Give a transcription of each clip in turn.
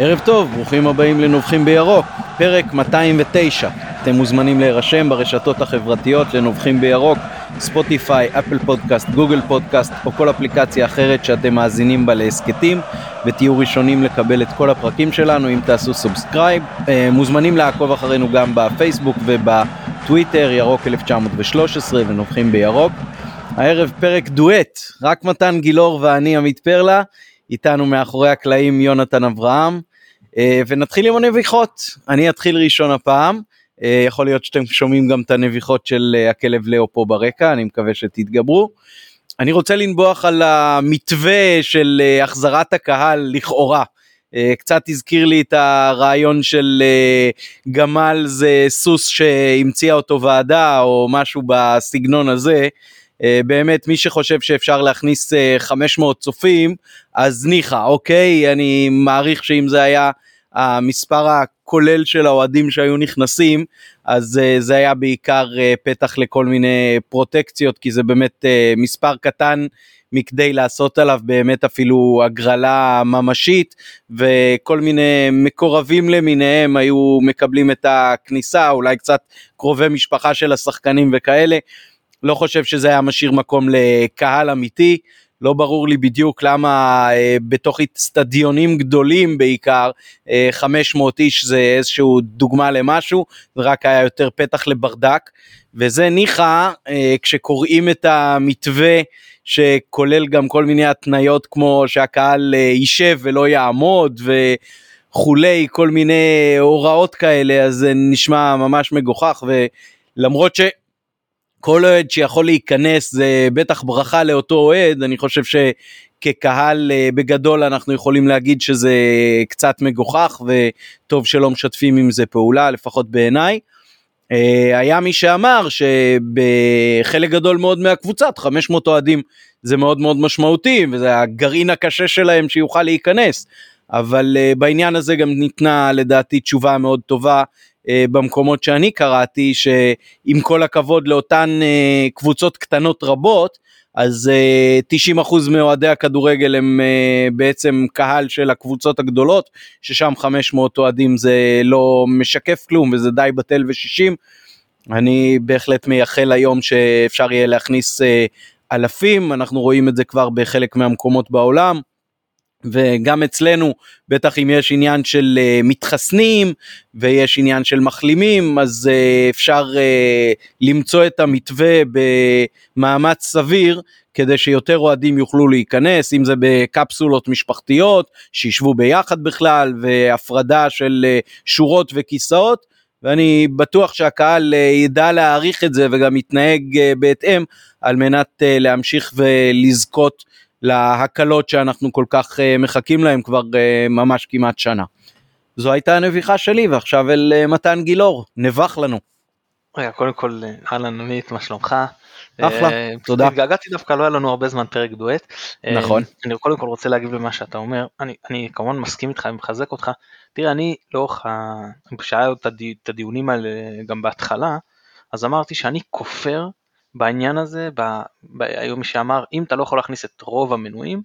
ערב טוב, ברוכים הבאים לנובחים בירוק, פרק 209. אתם מוזמנים להירשם ברשתות החברתיות לנובחים בירוק, ספוטיפיי, Apple Podcast, Google Podcast או כל אפליקציה אחרת שאתם מאזינים בה להסכתים ותהיו ראשונים לקבל את כל הפרקים שלנו אם תעשו subscribe. אה, מוזמנים לעקוב אחרינו גם בפייסבוק ובטוויטר, ירוק 1913 ונובחים בירוק. הערב פרק דואט, רק מתן גילאור ואני עמית פרלה, איתנו מאחורי הקלעים יונתן אברהם, אה, ונתחיל עם הנביחות. אני אתחיל ראשון הפעם, אה, יכול להיות שאתם שומעים גם את הנביחות של אה, הכלב לאו פה ברקע, אני מקווה שתתגברו. אני רוצה לנבוח על המתווה של החזרת הקהל לכאורה. קצת הזכיר לי את הרעיון של גמל זה סוס שהמציאה אותו ועדה או משהו בסגנון הזה. אה, באמת מי שחושב שאפשר להכניס 500 אה, צופים אז ניחא אוקיי? אני מעריך שאם זה היה המספר הכולל של האוהדים שהיו נכנסים אז uh, זה היה בעיקר פתח לכל מיני פרוטקציות כי זה באמת מספר קטן מכדי לעשות עליו באמת אפילו הגרלה ממשית וכל מיני מקורבים למיניהם היו מקבלים את הכניסה אולי קצת קרובי משפחה של השחקנים וכאלה לא חושב שזה היה משאיר מקום לקהל אמיתי. לא ברור לי בדיוק למה אה, בתוך אצטדיונים גדולים בעיקר אה, 500 איש זה איזשהו דוגמה למשהו, זה רק היה יותר פתח לברדק וזה ניחא אה, כשקוראים את המתווה שכולל גם כל מיני התניות כמו שהקהל אה, יישב ולא יעמוד וכולי כל מיני הוראות כאלה אז זה נשמע ממש מגוחך ולמרות ש... כל אוהד שיכול להיכנס זה בטח ברכה לאותו אוהד, אני חושב שכקהל אה, בגדול אנחנו יכולים להגיד שזה קצת מגוחך וטוב שלא משתפים עם זה פעולה, לפחות בעיניי. אה, היה מי שאמר שבחלק גדול מאוד מהקבוצת 500 אוהדים זה מאוד מאוד משמעותי וזה הגרעין הקשה שלהם שיוכל להיכנס. אבל uh, בעניין הזה גם ניתנה לדעתי תשובה מאוד טובה אה, במקומות שאני קראתי שעם כל הכבוד לאותן אה, קבוצות קטנות רבות אז 90% מאוהדי הכדורגל הם בעצם קהל של הקבוצות הגדולות ששם 500 אוהדים זה לא משקף כלום וזה די בטל ו-60. אני בהחלט מייחל היום שאפשר יהיה להכניס אלפים אנחנו רואים את זה כבר בחלק מהמקומות בעולם. וגם אצלנו בטח אם יש עניין של uh, מתחסנים ויש עניין של מחלימים אז uh, אפשר uh, למצוא את המתווה במאמץ סביר כדי שיותר אוהדים יוכלו להיכנס אם זה בקפסולות משפחתיות שישבו ביחד בכלל והפרדה של uh, שורות וכיסאות. ואני בטוח שהקהל uh, ידע להעריך את זה וגם יתנהג uh, בהתאם על מנת uh, להמשיך ולזכות להקלות שאנחנו כל כך אה, מחכים להם כבר אה, ממש כמעט שנה. זו הייתה הנביכה שלי ועכשיו אל אה, מתן גילאור, נבח לנו. רגע, קודם כל אהלן עמית, מה שלומך? אחלה, תודה. התגעגעתי דווקא, לא היה לנו הרבה זמן פרק דואט. נכון. אני קודם כל רוצה להגיב למה שאתה אומר, אני, אני כמובן מסכים איתך ומחזק אותך. תראה, אני לאורך. כשהיה את הדיונים האלה גם בהתחלה, אז אמרתי שאני כופר בעניין הזה, ב, ב, היו מי שאמר אם אתה לא יכול להכניס את רוב המנויים,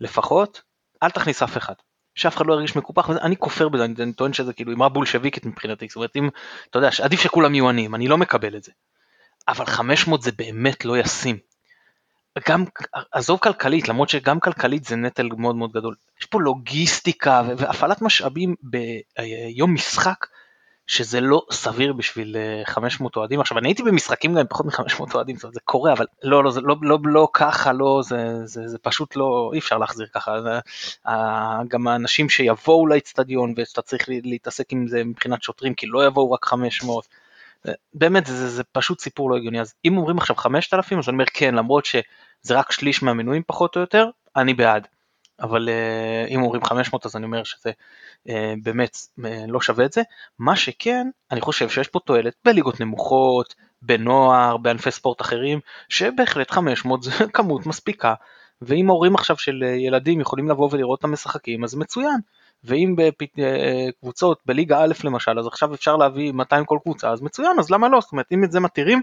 לפחות אל תכניס אף אחד. שאף אחד לא ירגיש מקופח, אני כופר בזה, אני, אני טוען שזה כאילו אמרה בולשביקית מבחינתי, זאת אומרת אם, אתה יודע, עדיף שכולם יהיו עניים, אני לא מקבל את זה. אבל 500 זה באמת לא ישים. גם, עזוב כלכלית, למרות שגם כלכלית זה נטל מאוד מאוד גדול. יש פה לוגיסטיקה והפעלת משאבים ביום משחק, שזה לא סביר בשביל 500 אה, אוהדים. עכשיו אני הייתי במשחקים גם עם פחות מ-500 אוהדים, זה קורה, אבל לא, לא, זה לא, לא, לא ככה, לא, זה, זה, זה פשוט לא, אי אפשר להחזיר ככה. זה, גם האנשים שיבואו לאצטדיון ושאתה צריך להתעסק עם זה מבחינת שוטרים, כי לא יבואו רק 500. באמת זה, זה, זה פשוט סיפור לא הגיוני אז אם אומרים עכשיו 5,000 אז אני אומר כן למרות שזה רק שליש מהמנויים פחות או יותר אני בעד אבל uh, אם אומרים 500 אז אני אומר שזה uh, באמת uh, לא שווה את זה. מה שכן, אני חושב שיש פה תועלת בליגות נמוכות, בנוער, בענפי ספורט אחרים, שבהחלט 500 זה כמות מספיקה, ואם הורים עכשיו של ילדים יכולים לבוא ולראות את המשחקים אז מצוין. ואם בקבוצות בליגה א' למשל אז עכשיו אפשר להביא 200 כל קבוצה אז מצוין אז למה לא זאת אומרת אם את זה מתירים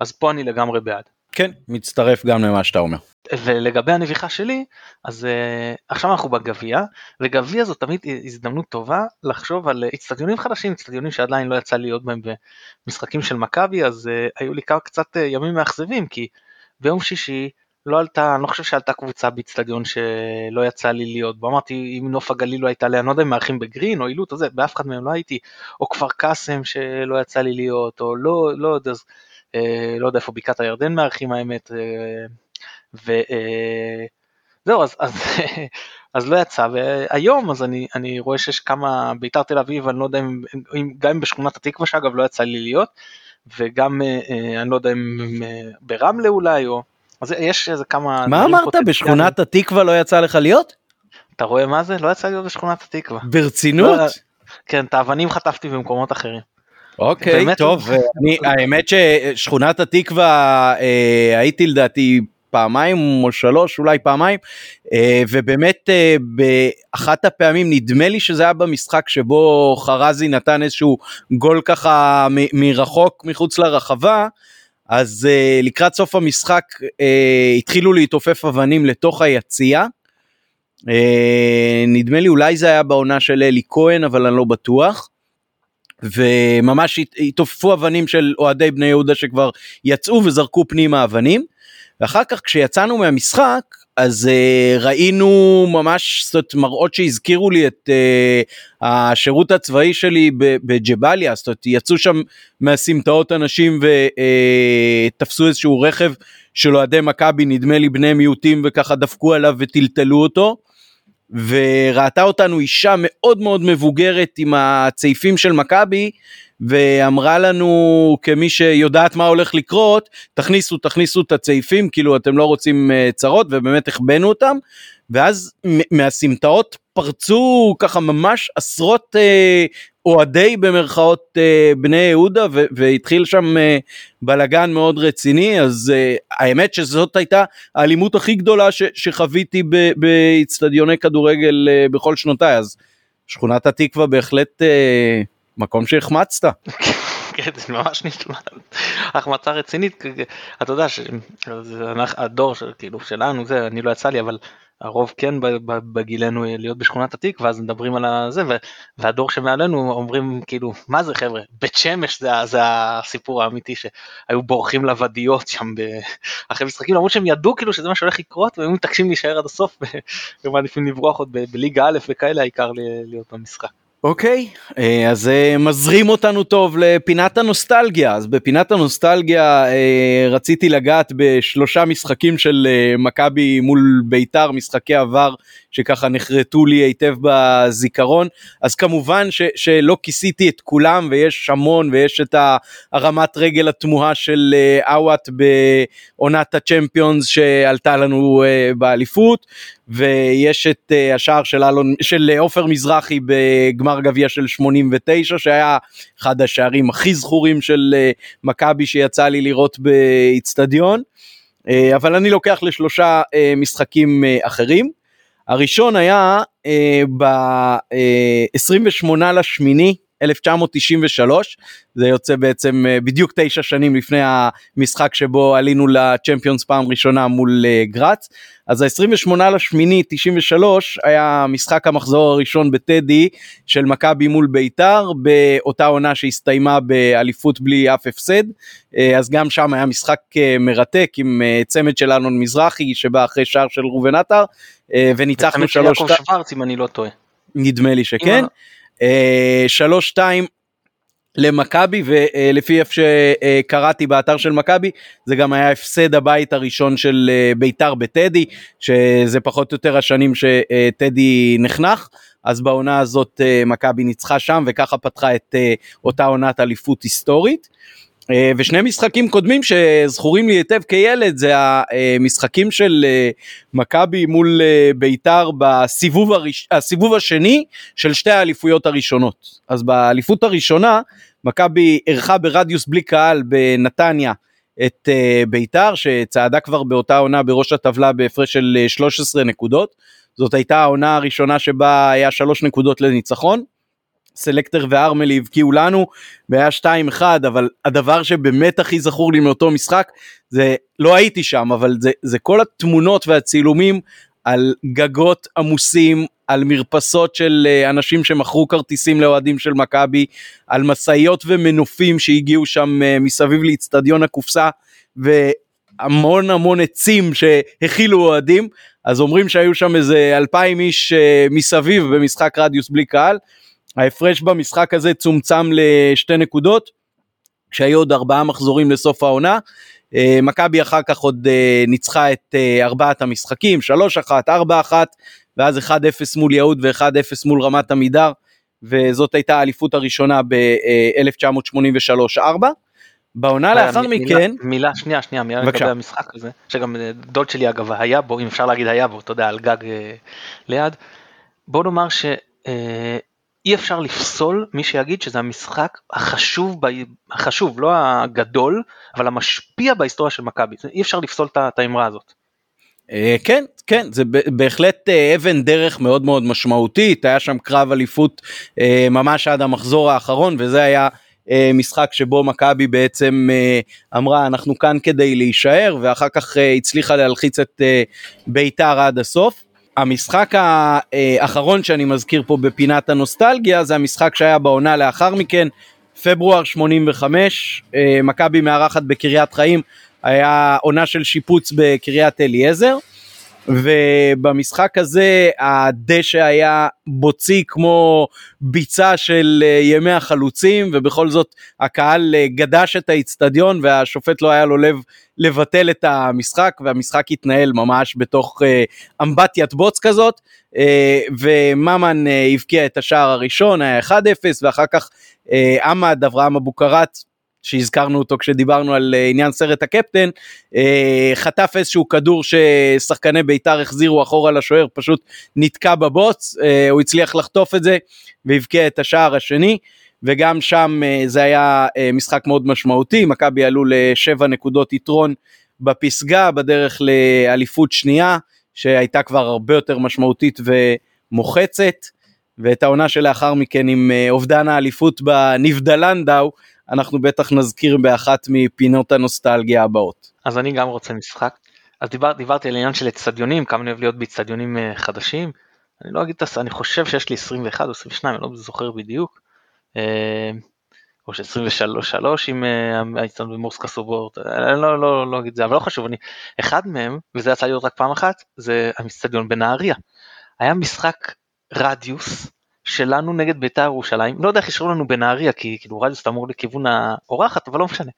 אז פה אני לגמרי בעד. כן, מצטרף גם למה שאתה אומר. ולגבי הנביחה שלי, אז uh, עכשיו אנחנו בגביע, וגביע זו תמיד הזדמנות טובה לחשוב על אצטדיונים חדשים, אצטדיונים שעדיין לא יצא להיות בהם במשחקים של מכבי, אז uh, היו לי קצת uh, ימים מאכזבים, כי ביום שישי לא עלתה, אני לא חושב שעלתה קבוצה באצטדיון שלא יצא לי להיות בו, אמרתי אם נוף הגליל לא הייתה לי, אני לא יודע אם מארחים בגרין או עילוט או זה, באף אחד מהם לא הייתי, או כפר קאסם שלא יצא לי להיות, או לא, לא יודע, אה, לא יודע איפה בקעת הירדן מארחים האמת, אה, וזהו, אה, אז, אז, אז לא יצא, והיום אז אני, אני רואה שיש כמה, ביתר תל אביב, אני לא יודע אם, אם גם בשכונת התקווה שאגב לא יצא לי להיות, וגם אני לא יודע אם ברמלה אולי, או... אז יש איזה כמה... מה אמרת? בשכונת התקווה לא יצא לך להיות? אתה רואה מה זה? לא יצא להיות בשכונת התקווה. ברצינות? לא, כן, את האבנים חטפתי במקומות אחרים. אוקיי, טוב, אני, האמת ששכונת התקווה אה, הייתי לדעתי פעמיים או שלוש, אולי פעמיים, אה, ובאמת אה, באחת הפעמים, נדמה לי שזה היה במשחק שבו חרזי נתן איזשהו גול ככה מרחוק מחוץ לרחבה, אז uh, לקראת סוף המשחק uh, התחילו להתעופף אבנים לתוך היציע. Uh, נדמה לי אולי זה היה בעונה של אלי כהן אבל אני לא בטוח. וממש התעופפו אבנים של אוהדי בני יהודה שכבר יצאו וזרקו פנימה אבנים. ואחר כך כשיצאנו מהמשחק אז uh, ראינו ממש זאת מראות שהזכירו לי את uh, השירות הצבאי שלי בג'באליה, זאת אומרת יצאו שם מהסמטאות אנשים ותפסו uh, איזשהו רכב של אוהדי מכבי נדמה לי בני מיעוטים וככה דפקו עליו וטלטלו אותו. וראתה אותנו אישה מאוד מאוד מבוגרת עם הצעיפים של מכבי ואמרה לנו כמי שיודעת מה הולך לקרות תכניסו תכניסו את הצעיפים כאילו אתם לא רוצים uh, צרות ובאמת החבאנו אותם. ואז מהסמטאות פרצו ככה ממש עשרות uh, אוהדי במרכאות uh, בני יהודה והתחיל שם uh, בלגן מאוד רציני אז uh, האמת שזאת הייתה האלימות הכי גדולה ש- שחוויתי באיצטדיוני כדורגל uh, בכל שנותיי אז שכונת התקווה בהחלט uh, מקום שהחמצת. כן, זה ממש נשמע החמצה רצינית, אתה יודע שהדור כאילו שלנו זה, אני לא יצא לי אבל הרוב כן בגילנו להיות בשכונת התקווה אז מדברים על זה והדור שמעלינו אומרים כאילו מה זה חבר'ה בית שמש זה, זה הסיפור האמיתי שהיו בורחים לוודיות שם אחרי משחקים למרות שהם ידעו כאילו שזה מה שהולך לקרות והם מתעקשים להישאר עד הסוף ומעדיפים לברוח עוד בליגה א' וכאלה העיקר להיות במשחק. אוקיי, אה, אז אה, מזרים אותנו טוב לפינת הנוסטלגיה. אז בפינת הנוסטלגיה אה, רציתי לגעת בשלושה משחקים של מכבי מול ביתר, משחקי עבר שככה נחרטו לי היטב בזיכרון. אז כמובן ש, שלא כיסיתי את כולם ויש המון ויש את הרמת רגל התמוהה של אאוואט בעונת הצ'מפיונס שעלתה לנו באליפות. ויש את uh, השער של אלון של עופר מזרחי בגמר גביע של 89 שהיה אחד השערים הכי זכורים של uh, מכבי שיצא לי לראות באיצטדיון אבל אני לוקח לשלושה משחקים אחרים. הראשון היה uh, ב-28 uh, לשמיני 1993 זה יוצא בעצם בדיוק תשע שנים לפני המשחק שבו עלינו לצ'מפיונס פעם ראשונה מול גראץ אז ה-28 לשמיני 93 היה משחק המחזור הראשון בטדי של מכבי מול ביתר באותה עונה שהסתיימה באליפות בלי אף הפסד אה, אז גם שם היה משחק אה, מרתק עם אה, צמד של אלון מזרחי שבא אחרי שער של ראובן עטר וניצחנו שלוש... יעקב שוורץ אם אני לא טועה. נדמה לי שכן. שלוש שתיים למכבי ולפי איפה שקראתי באתר של מכבי זה גם היה הפסד הבית הראשון של אה, ביתר בטדי שזה פחות או יותר השנים שטדי נחנך אז בעונה הזאת אה, מכבי ניצחה שם וככה פתחה את אה, אותה עונת אליפות היסטורית. אה, ושני משחקים קודמים שזכורים לי היטב כילד זה המשחקים של אה, מכבי מול אה, ביתר בסיבוב הראש... הסיבוב השני של שתי האליפויות הראשונות. אז באליפות הראשונה מכבי אירחה ברדיוס בלי קהל בנתניה את ביתר שצעדה כבר באותה עונה בראש הטבלה בהפרש של 13 נקודות. זאת הייתה העונה הראשונה שבה היה שלוש נקודות לניצחון. סלקטר וארמלי הבקיעו לנו והיה 2-1 אבל הדבר שבאמת הכי זכור לי מאותו משחק זה לא הייתי שם אבל זה, זה כל התמונות והצילומים על גגות עמוסים על מרפסות של אה, אנשים שמכרו כרטיסים לאוהדים של מכבי על משאיות ומנופים שהגיעו שם אה, מסביב לאיצטדיון הקופסה והמון המון עצים שהכילו אוהדים. אז אומרים שהיו שם איזה אלפיים איש אה, מסביב במשחק רדיוס בלי קהל ההפרש במשחק הזה צומצם לשתי נקודות, כשהיו עוד ארבעה מחזורים לסוף העונה. אה, מכבי אחר כך עוד אה, ניצחה את אה, ארבעת המשחקים, 3-1, 4-1, ואז 1-0 מול יהוד ו-1-0 מול רמת עמידר, וזאת הייתה האליפות הראשונה ב-1983-4. בעונה לאחר מילה, מכן... מילה, שנייה, שנייה, מילה לגבי המשחק הזה, שגם דוד שלי אגב היה בו, אם אפשר להגיד היה בו, אתה יודע, על גג ליד. בוא נאמר ש... אי אפשר לפסול מי שיגיד שזה המשחק החשוב, ב... החשוב, לא הגדול, אבל המשפיע בהיסטוריה של מכבי. אי אפשר לפסול את האמרה הזאת. אה, כן, כן, זה בהחלט אה, אבן דרך מאוד מאוד משמעותית, היה שם קרב אליפות אה, ממש עד המחזור האחרון, וזה היה משחק שבו מכבי בעצם אמרה אנחנו כאן כדי להישאר, ואחר כך הצליחה להלחיץ את בית"ר עד הסוף. המשחק האחרון שאני מזכיר פה בפינת הנוסטלגיה זה המשחק שהיה בעונה לאחר מכן, פברואר 85, אה, מכבי מארחת בקריית חיים, היה עונה של שיפוץ בקריית אליעזר. ובמשחק הזה הדשא היה בוצי כמו ביצה של אה, ימי החלוצים ובכל זאת הקהל אה, גדש את האיצטדיון והשופט לא היה לו לב לבטל את המשחק והמשחק התנהל ממש בתוך אה, אמבטיית בוץ כזאת וממן הבקיע את השער הראשון היה 1-0 ואחר כך עמד אברהם אבוקרט שהזכרנו אותו כשדיברנו על אה, עניין סרט הקפטן, אה, חטף איזשהו כדור ששחקני בית"ר החזירו אחורה לשוער, פשוט נתקע בבוץ, אה, הוא הצליח לחטוף את זה והבקיע את השער השני. וגם שם זה היה משחק מאוד משמעותי, מכבי עלו לשבע נקודות יתרון בפסגה בדרך לאליפות שנייה, שהייתה כבר הרבה יותר משמעותית ומוחצת, ואת העונה שלאחר מכן עם אובדן האליפות בנבדלנדאו, אנחנו בטח נזכיר באחת מפינות הנוסטלגיה הבאות. אז אני גם רוצה משחק. אז דיבר, דיברתי על עניין של אצטדיונים, כמה אני אוהב להיות באצטדיונים אה, חדשים. אני לא אגיד אני חושב שיש לי 21 או 22, אני לא זוכר בדיוק. אה, או ש-23 עם אה, האצטדיון במורסקה סובורט, אני לא, לא, לא אגיד את זה, אבל לא חשוב, אני, אחד מהם, וזה יצא להיות רק פעם אחת, זה האצטדיון בנהריה. היה משחק רדיוס שלנו נגד בית"ר ירושלים, לא יודע איך אישרו לנו בנהריה, כי כאילו רדיוס אמור לכיוון האורחת, אבל לא משנה.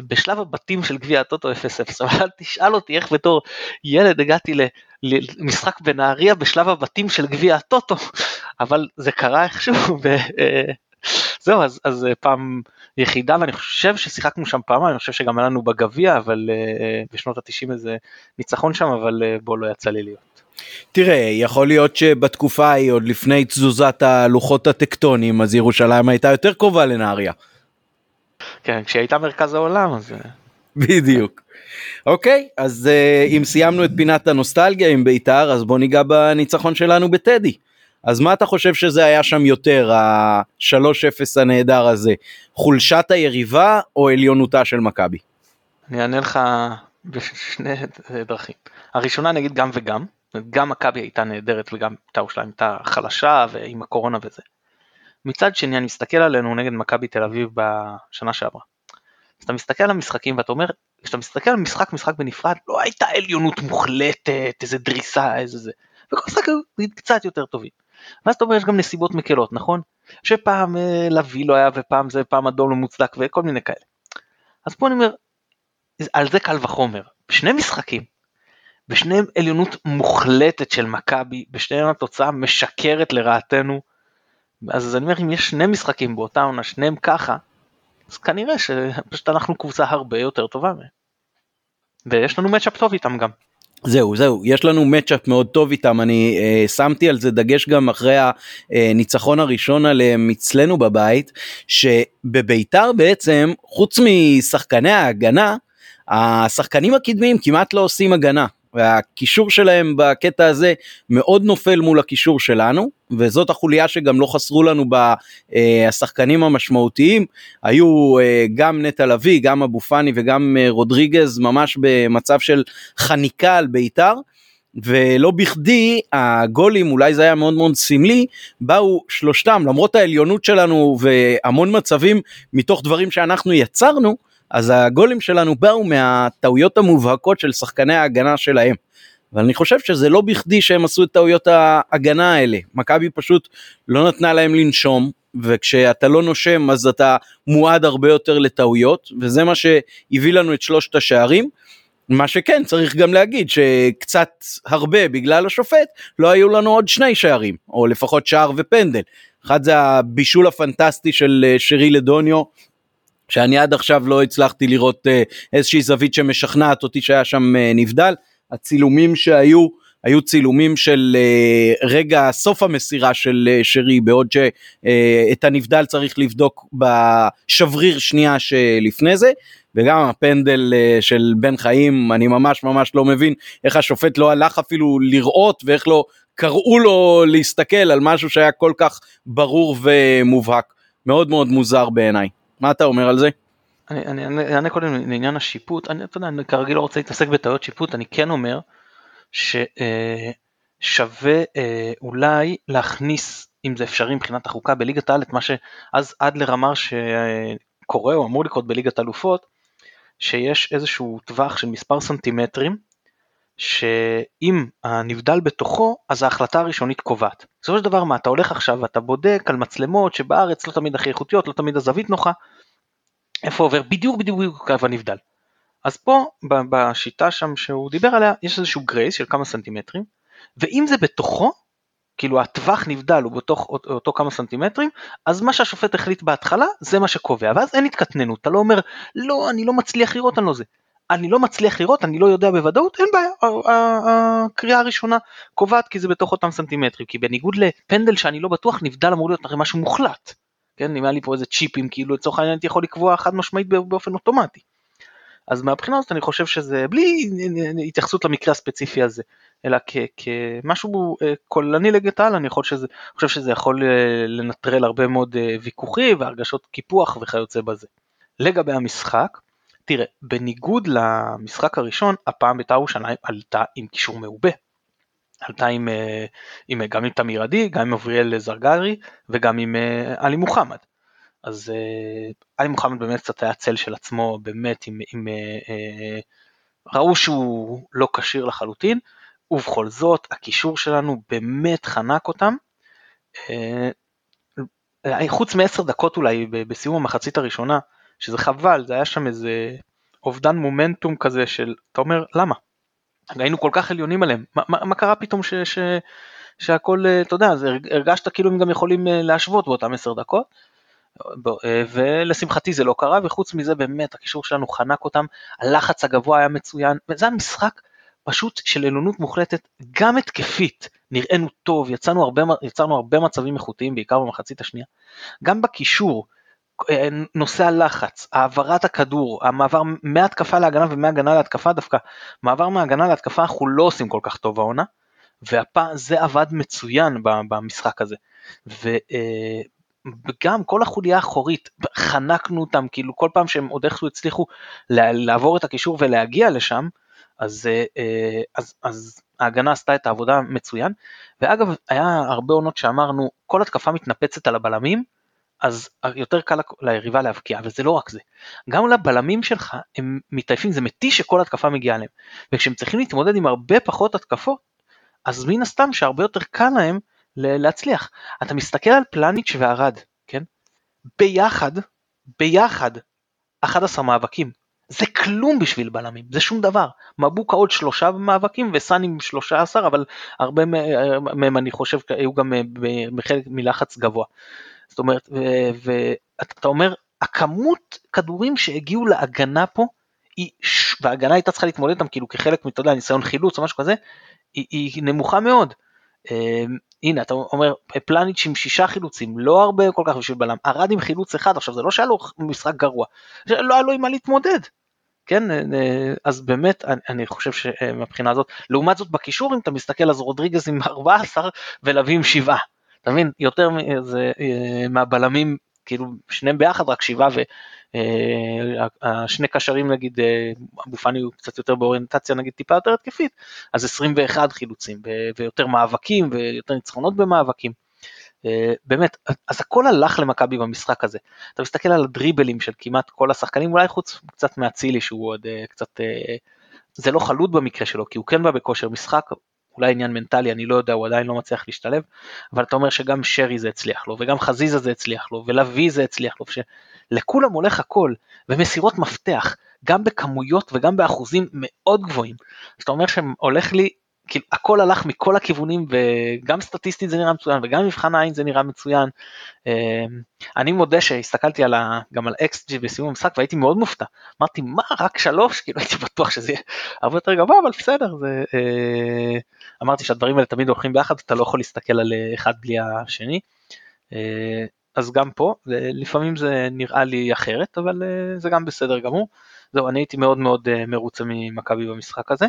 בשלב הבתים של גביע הטוטו 0-0, אבל תשאל אותי איך בתור ילד הגעתי למשחק בנהריה בשלב הבתים של גביע הטוטו, אבל זה קרה איכשהו, וזהו, אז, אז פעם יחידה, ואני חושב ששיחקנו שם פעמיים, אני חושב שגם היה לנו בגביע, אבל אה, בשנות ה-90 איזה ניצחון שם, אבל אה, בו לא יצא לי להיות. תראה, יכול להיות שבתקופה ההיא, עוד לפני תזוזת הלוחות הטקטונים, אז ירושלים הייתה יותר קרובה לנהריה. כן, כשהיא הייתה מרכז העולם, אז... בדיוק. אוקיי, אז uh, אם סיימנו את פינת הנוסטלגיה עם בית"ר, אז בוא ניגע בניצחון שלנו בטדי. אז מה אתה חושב שזה היה שם יותר, ה-3-0 הנהדר הזה? חולשת היריבה או עליונותה של מכבי? אני אענה לך בשני דרכים. הראשונה נגיד גם וגם, גם מכבי הייתה נהדרת וגם בית"ר ירושלים הייתה חלשה ועם הקורונה וזה. מצד שני אני מסתכל עלינו נגד מכבי תל אביב בשנה שעברה. אז אתה מסתכל על המשחקים ואתה אומר, כשאתה מסתכל על משחק משחק בנפרד לא הייתה עליונות מוחלטת, איזה דריסה, איזה זה. וכל משחק היו קצת יותר טובים. ואז אתה אומר יש גם נסיבות מקלות, נכון? שפעם אה, לביא לא היה ופעם זה פעם אדום לא מוצדק וכל מיני כאלה. אז פה אני אומר, על זה קל וחומר. שני משחקים בשניהם עליונות מוחלטת של מכבי, בשניהם התוצאה משקרת לרעתנו. אז אני אומר, אם יש שני משחקים באותה עונה, שניהם ככה, אז כנראה שפשוט אנחנו קבוצה הרבה יותר טובה מהם. ויש לנו מצ'אפ טוב איתם גם. זהו זהו יש לנו מצ'אפ מאוד טוב איתם אני אה, שמתי על זה דגש גם אחרי הניצחון הראשון עליהם אצלנו בבית שבביתר בעצם חוץ משחקני ההגנה השחקנים הקדמיים כמעט לא עושים הגנה והקישור שלהם בקטע הזה מאוד נופל מול הקישור שלנו, וזאת החוליה שגם לא חסרו לנו בשחקנים המשמעותיים. היו אה, גם נטע לביא, גם אבו פאני וגם אה, רודריגז ממש במצב של חניקה על בית"ר. ולא בכדי הגולים אולי זה היה מאוד מאוד סמלי באו שלושתם למרות העליונות שלנו והמון מצבים מתוך דברים שאנחנו יצרנו אז הגולים שלנו באו מהטעויות המובהקות של שחקני ההגנה שלהם. אבל אני חושב שזה לא בכדי שהם עשו את טעויות ההגנה האלה מכבי פשוט לא נתנה להם לנשום וכשאתה לא נושם אז אתה מועד הרבה יותר לטעויות וזה מה שהביא לנו את שלושת השערים. מה שכן צריך גם להגיד שקצת הרבה בגלל השופט לא היו לנו עוד שני שערים או לפחות שער ופנדל. אחד זה הבישול הפנטסטי של אה, שרי לדוניו שאני עד עכשיו לא הצלחתי לראות אה, איזושהי זווית שמשכנעת אותי שהיה שם אה, נבדל. הצילומים שהיו היו צילומים של רגע סוף המסירה של שרי בעוד שאת הנבדל צריך לבדוק בשבריר שנייה שלפני זה וגם הפנדל אה, של בן חיים, אני ממש ממש לא מבין איך השופט לא הלך אפילו לראות ואיך לא קראו לו להסתכל על משהו שהיה כל כך ברור ומובהק. מאוד מאוד מוזר בעיניי. מה אתה אומר על זה? אני אענה קודם לעניין השיפוט, אני, אתה יודע, אני כרגיל לא רוצה להתעסק בטעויות שיפוט, אני כן אומר ששווה אה, אה, אולי להכניס, אם זה אפשרי מבחינת החוקה, בליגת העל את מה שאז עד לרמר שקורה או אמור לקרות בליגת אלופות, שיש איזשהו טווח של מספר סנטימטרים, שאם הנבדל בתוכו, אז ההחלטה הראשונית קובעת. בסופו של דבר מה, אתה הולך עכשיו ואתה בודק על מצלמות שבארץ לא תמיד הכי איכותיות, לא תמיד הזווית נוחה, איפה עובר בדיוק בדיוק קו הנבדל. אז פה בשיטה שם שהוא דיבר עליה יש איזשהו גרייס של כמה סנטימטרים ואם זה בתוכו כאילו הטווח נבדל הוא בתוך אותו כמה סנטימטרים, אז מה שהשופט החליט בהתחלה זה מה שקובע, ואז אין התקטננות, אתה לא אומר לא אני לא מצליח לראות אני לא זה, אני לא מצליח לראות, אני לא יודע בוודאות, אין בעיה, הקריאה הראשונה קובעת כי זה בתוך אותם סנטימטרים, כי בניגוד לפנדל שאני לא בטוח נבדל אמור להיות הרי משהו מוחלט, כן, אם היה לי פה איזה צ'יפים כאילו לצורך העניין הייתי יכול לקבוע חד משמעית באופן אוטומטי. אז מהבחינה הזאת אני חושב שזה בלי התייחסות למקרה הספציפי הזה, אלא כמשהו אה, כוללני ליגת העל, אני חושב שזה יכול אה, לנטרל הרבה מאוד אה, ויכוחים והרגשות קיפוח וכיוצא בזה. לגבי המשחק, תראה, בניגוד למשחק הראשון, הפעם בית"ר ירושלים עלתה עם קישור מעובה. עלתה עם, עם, גם עם תמיר עדי, גם עם אבריאל זרגרי וגם עם עלי מוחמד. אז עלי מוחמד באמת קצת היה צל של עצמו, באמת עם, עם ראו שהוא לא כשיר לחלוטין, ובכל זאת הקישור שלנו באמת חנק אותם. אה, חוץ מעשר דקות אולי בסיום המחצית הראשונה, שזה חבל, זה היה שם איזה אובדן מומנטום כזה של, אתה אומר, למה? היינו כל כך עליונים עליהם, מה, מה, קרה פתאום ש, ש, שהכל, אה, אתה יודע, הרגשת כאילו הם גם יכולים אה, להשוות באותם עשר דקות, ולשמחתי זה לא קרה, וחוץ מזה באמת הקישור שלנו חנק אותם, הלחץ הגבוה היה מצוין, וזה משחק פשוט של עליונות מוחלטת, גם התקפית, נראינו טוב, יצרנו הרבה, יצרנו הרבה מצבים איכותיים, בעיקר במחצית השנייה, גם בקישור, אה, נושא הלחץ, העברת הכדור, המעבר מהתקפה להגנה ומהגנה להתקפה דווקא, מעבר מהגנה להתקפה אנחנו לא עושים כל כך טוב העונה, והפעם זה עבד מצוין במשחק הזה. ו, אה, וגם כל החוליה האחורית, חנקנו אותם, כאילו כל פעם שהם עוד איכשהו הצליחו לעבור את הקישור ולהגיע לשם, אז, אה, אה, אז, אז ההגנה עשתה את העבודה מצוין, ואגב היה הרבה עונות שאמרנו כל התקפה מתנפצת על הבלמים, אז יותר קל ליריבה להבקיע, וזה לא רק זה. גם לבלמים שלך הם מתעייפים, זה מתיש שכל התקפה מגיעה להם. וכשהם צריכים להתמודד עם הרבה פחות התקפות, אז מן הסתם שהרבה יותר קל להם להצליח. אתה מסתכל על פלניץ' וערד, כן? ביחד, ביחד, 11 מאבקים. זה כלום בשביל בלמים, זה שום דבר. מבוקה עוד שלושה מאבקים וסאני עם שלושה עשר, אבל הרבה מהם אני חושב היו גם אה, בחלק מלחץ גבוה. זאת אומרת, ואתה אומר, הכמות כדורים שהגיעו להגנה פה, היא, וההגנה הייתה צריכה להתמודד איתם כאילו כחלק, יודע, ניסיון חילוץ או משהו כזה, היא, היא נמוכה מאוד. אמ, הנה אתה אומר פלניץ' עם שישה חילוצים לא הרבה כל כך בשביל בלם ארד עם חילוץ אחד עכשיו זה לא שהיה לו משחק גרוע לא היה לו עם מה להתמודד כן, אה, אז באמת אני, אני חושב שמבחינה הזאת, לעומת זאת בקישור אם אתה מסתכל אז רודריגז עם 14 ולוי עם 7, אתה מבין, יותר זה, אה, מהבלמים, כאילו שניהם ביחד רק 7 והשני קשרים נגיד, אבו פאני הוא קצת יותר באוריינטציה נגיד טיפה יותר התקפית, אז 21 חילוצים ויותר מאבקים ויותר ניצחונות במאבקים. אה, באמת, אז הכל הלך למכבי במשחק הזה. אתה מסתכל על הדריבלים של כמעט כל השחקנים, אולי חוץ קצת מאצילי שהוא עוד אה, קצת, אה, זה לא חלוט במקרה שלו, כי הוא כן בא בכושר משחק, אולי עניין מנטלי, אני לא יודע, הוא עדיין לא מצליח להשתלב, אבל אתה אומר שגם שרי זה הצליח לו, וגם חזיזה זה הצליח לו, ולוי זה הצליח לו, שלכולם הולך הכל, ומסירות מפתח, גם בכמויות וגם באחוזים מאוד גבוהים. אז אתה אומר שהולך לי כאילו הכל הלך מכל הכיוונים וגם סטטיסטית זה נראה מצוין וגם מבחן העין זה נראה מצוין. אמ, אני מודה שהסתכלתי על ה, גם על XG בסיום המשחק והייתי מאוד מופתע. אמרתי מה רק שלוש כאילו הייתי בטוח שזה יהיה הרבה יותר גבוה אבל בסדר זה אה, אמרתי שהדברים האלה תמיד הולכים ביחד אתה לא יכול להסתכל על אה, אחד בלי השני. אה, אז גם פה לפעמים זה נראה לי אחרת אבל זה גם בסדר גמור. זהו, אני הייתי מאוד מאוד uh, מרוצה ממכבי במשחק הזה,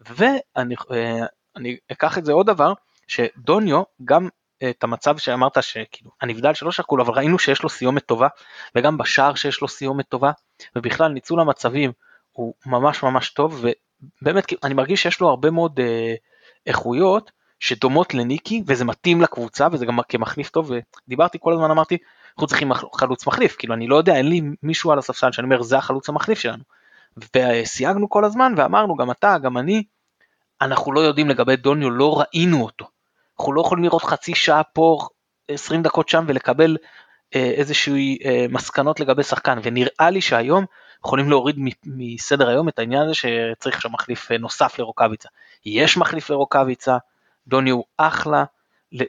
ואני uh, אקח את זה עוד דבר, שדוניו גם אה, את המצב שאמרת שכאילו הנבדל שלא שקול אבל ראינו שיש לו סיומת טובה וגם בשער שיש לו סיומת טובה ובכלל ניצול המצבים הוא ממש ממש טוב ובאמת אני מרגיש שיש לו הרבה מאוד אה, איכויות שדומות לניקי וזה מתאים לקבוצה וזה גם כמחליף טוב ודיברתי כל הזמן אמרתי אנחנו צריכים חלוץ מחליף, כאילו אני לא יודע, אין לי מישהו על הספסל שאני אומר זה החלוץ המחליף שלנו. וסייגנו כל הזמן ואמרנו גם אתה, גם אני, אנחנו לא יודעים לגבי דוניו, לא ראינו אותו. אנחנו לא יכולים לראות חצי שעה פה, 20 דקות שם ולקבל אה, איזושהי אה, מסקנות לגבי שחקן, ונראה לי שהיום יכולים להוריד מסדר היום את העניין הזה שצריך שם מחליף אה, נוסף לרוקאביצה. יש מחליף לרוקאביצה, דוניו אחלה,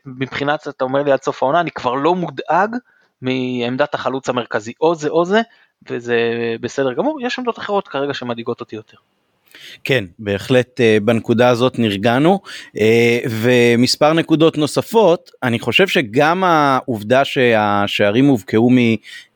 מבחינת אתה אומר לי עד סוף העונה אני כבר לא מודאג מעמדת החלוץ המרכזי, או זה או זה, וזה בסדר גמור, יש עמדות אחרות כרגע שמדאיגות אותי יותר. כן, בהחלט אה, בנקודה הזאת נרגענו, אה, ומספר נקודות נוספות, אני חושב שגם העובדה שהשערים הובקעו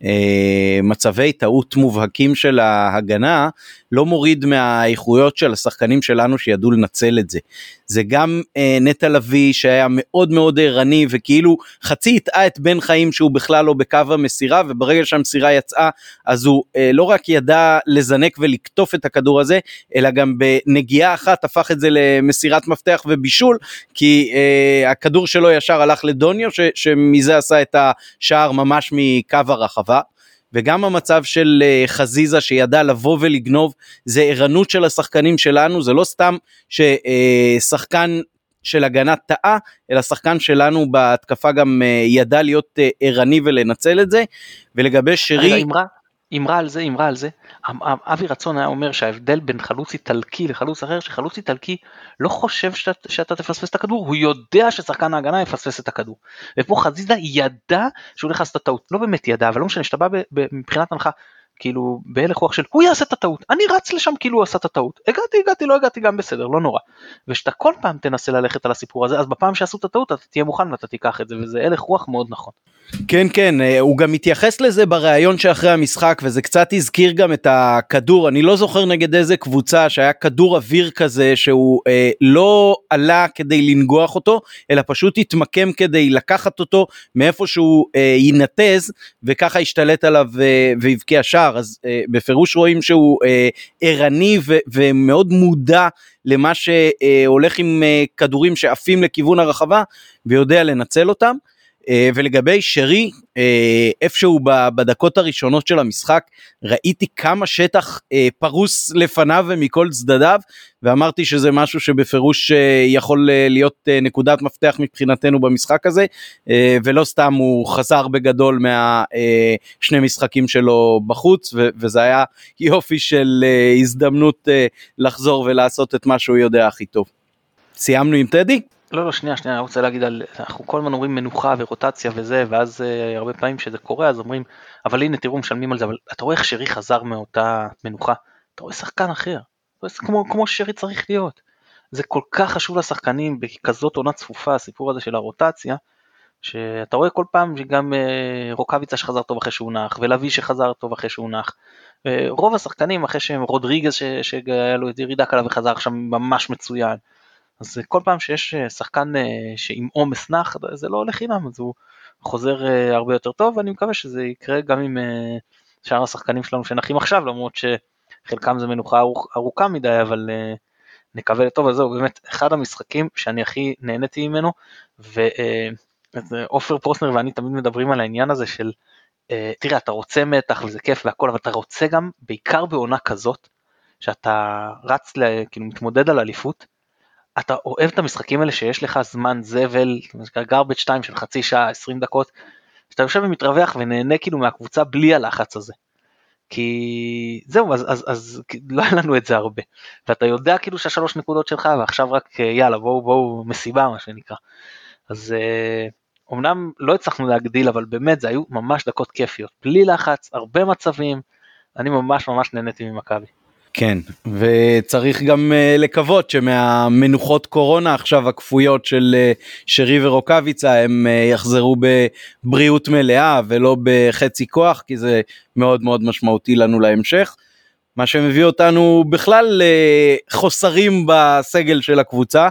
ממצבי טעות מובהקים של ההגנה, לא מוריד מהאיכויות של השחקנים שלנו שידעו לנצל את זה. זה גם אה, נטע לביא שהיה מאוד מאוד ערני וכאילו חצי הטעה את בן חיים שהוא בכלל לא בקו המסירה וברגע שהמסירה יצאה אז הוא אה, לא רק ידע לזנק ולקטוף את הכדור הזה אלא גם בנגיעה אחת הפך את זה למסירת מפתח ובישול כי אה, הכדור שלו ישר הלך לדוניו ש, שמזה עשה את השער ממש מקו הרחבה. וגם המצב של אה, חזיזה שידע לבוא ולגנוב זה ערנות של השחקנים שלנו זה לא סתם ששחקן של הגנה טעה אלא שחקן שלנו בהתקפה גם אה, ידע להיות אה, ערני ולנצל את זה ולגבי שרי. אמרה, אמרה על זה אמרה על זה. אבי רצון היה אומר שההבדל בין חלוץ איטלקי לחלוץ אחר שחלוץ איטלקי לא חושב שאתה, שאתה תפספס את הכדור הוא יודע ששחקן ההגנה יפספס את הכדור. ופה חזיזה ידע שהוא הולך לעשות את הטעות לא באמת ידע אבל לא משנה בא מבחינת הנחה כאילו בהלך רוח של הוא יעשה את הטעות אני רץ לשם כאילו הוא עשה את הטעות. הגעתי הגעתי לא הגעתי גם בסדר לא נורא. ושאתה כל פעם תנסה ללכת על הסיפור הזה אז בפעם שעשו את הטעות אתה תהיה מוכן ואתה תיקח את זה וזה הלך רוח מאוד נכון. כן כן אה, הוא גם מתייחס לזה בריאיון שאחרי המשחק וזה קצת הזכיר גם את הכדור. אני לא זוכר נגד איזה קבוצה שהיה כדור אוויר כזה שהוא אה, לא עלה כדי לנגוח אותו אלא פשוט התמקם כדי לקחת אותו מאיפה שהוא אה, ינתז וככה השתלט עליו אה, והבקיע שער אז אה, בפירוש רואים שהוא אה, ערני ו- ומאוד מודע למה שהולך עם אה, כדורים שעפים לכיוון הרחבה ויודע לנצל אותם. אה, ולגבי שרי, אה, איפשהו בדקות הראשונות של המשחק, ראיתי כמה שטח אה, פרוס לפניו ומכל צדדיו, ואמרתי שזה משהו שבפירוש יכול להיות נקודת מפתח מבחינתנו במשחק הזה, ולא סתם הוא חזר בגדול מהשני משחקים שלו בחוץ, וזה היה יופי של הזדמנות לחזור ולעשות את מה שהוא יודע הכי טוב. סיימנו עם טדי? לא, לא, שנייה, שנייה, אני רוצה להגיד על, אנחנו כל הזמן אומרים מנוחה ורוטציה וזה, ואז uh, הרבה פעמים שזה קורה, אז אומרים, אבל הנה תראו משלמים על זה, אבל אתה רואה איך שרי חזר מאותה מנוחה, אתה רואה שחקן אחר, כמו, כמו שרי צריך להיות. זה כל כך חשוב לשחקנים בכזאת עונה צפופה, הסיפור הזה של הרוטציה, שאתה רואה כל פעם שגם uh, רוקאביצה שחזר טוב אחרי שהוא נח, ולוי שחזר טוב אחרי שהוא נח, רוב השחקנים אחרי שהם רודריגז שהיה לו ירידה קלה וחזר עכשיו ממש מצוין. אז כל פעם שיש שחקן שעם עומס נח זה לא הולך חינם אז הוא חוזר הרבה יותר טוב ואני מקווה שזה יקרה גם עם שאר השחקנים שלנו שנחים עכשיו למרות שחלקם זה מנוחה ארוכה מדי אבל נקווה לטוב אז זהו באמת אחד המשחקים שאני הכי נהניתי ממנו ועופר פרוסנר ואני תמיד מדברים על העניין הזה של תראה אתה רוצה מתח וזה כיף והכל אבל אתה רוצה גם בעיקר בעונה כזאת שאתה רץ כאילו מתמודד על אליפות אתה אוהב את המשחקים האלה שיש לך זמן זבל, garbage 2 של חצי שעה, 20 דקות, שאתה יושב ומתרווח ונהנה כאילו מהקבוצה בלי הלחץ הזה. כי זהו, אז, אז, אז לא היה לנו את זה הרבה. ואתה יודע כאילו שהשלוש נקודות שלך ועכשיו רק יאללה בואו בואו מסיבה מה שנקרא. אז אומנם לא הצלחנו להגדיל אבל באמת זה היו ממש דקות כיפיות, בלי לחץ, הרבה מצבים, אני ממש ממש נהניתי ממכבי. כן, וצריך גם uh, לקוות שמהמנוחות קורונה עכשיו הכפויות של uh, שרי ורוקאביצה הם uh, יחזרו בבריאות מלאה ולא בחצי כוח, כי זה מאוד מאוד משמעותי לנו להמשך. מה שמביא אותנו בכלל לחוסרים בסגל של הקבוצה,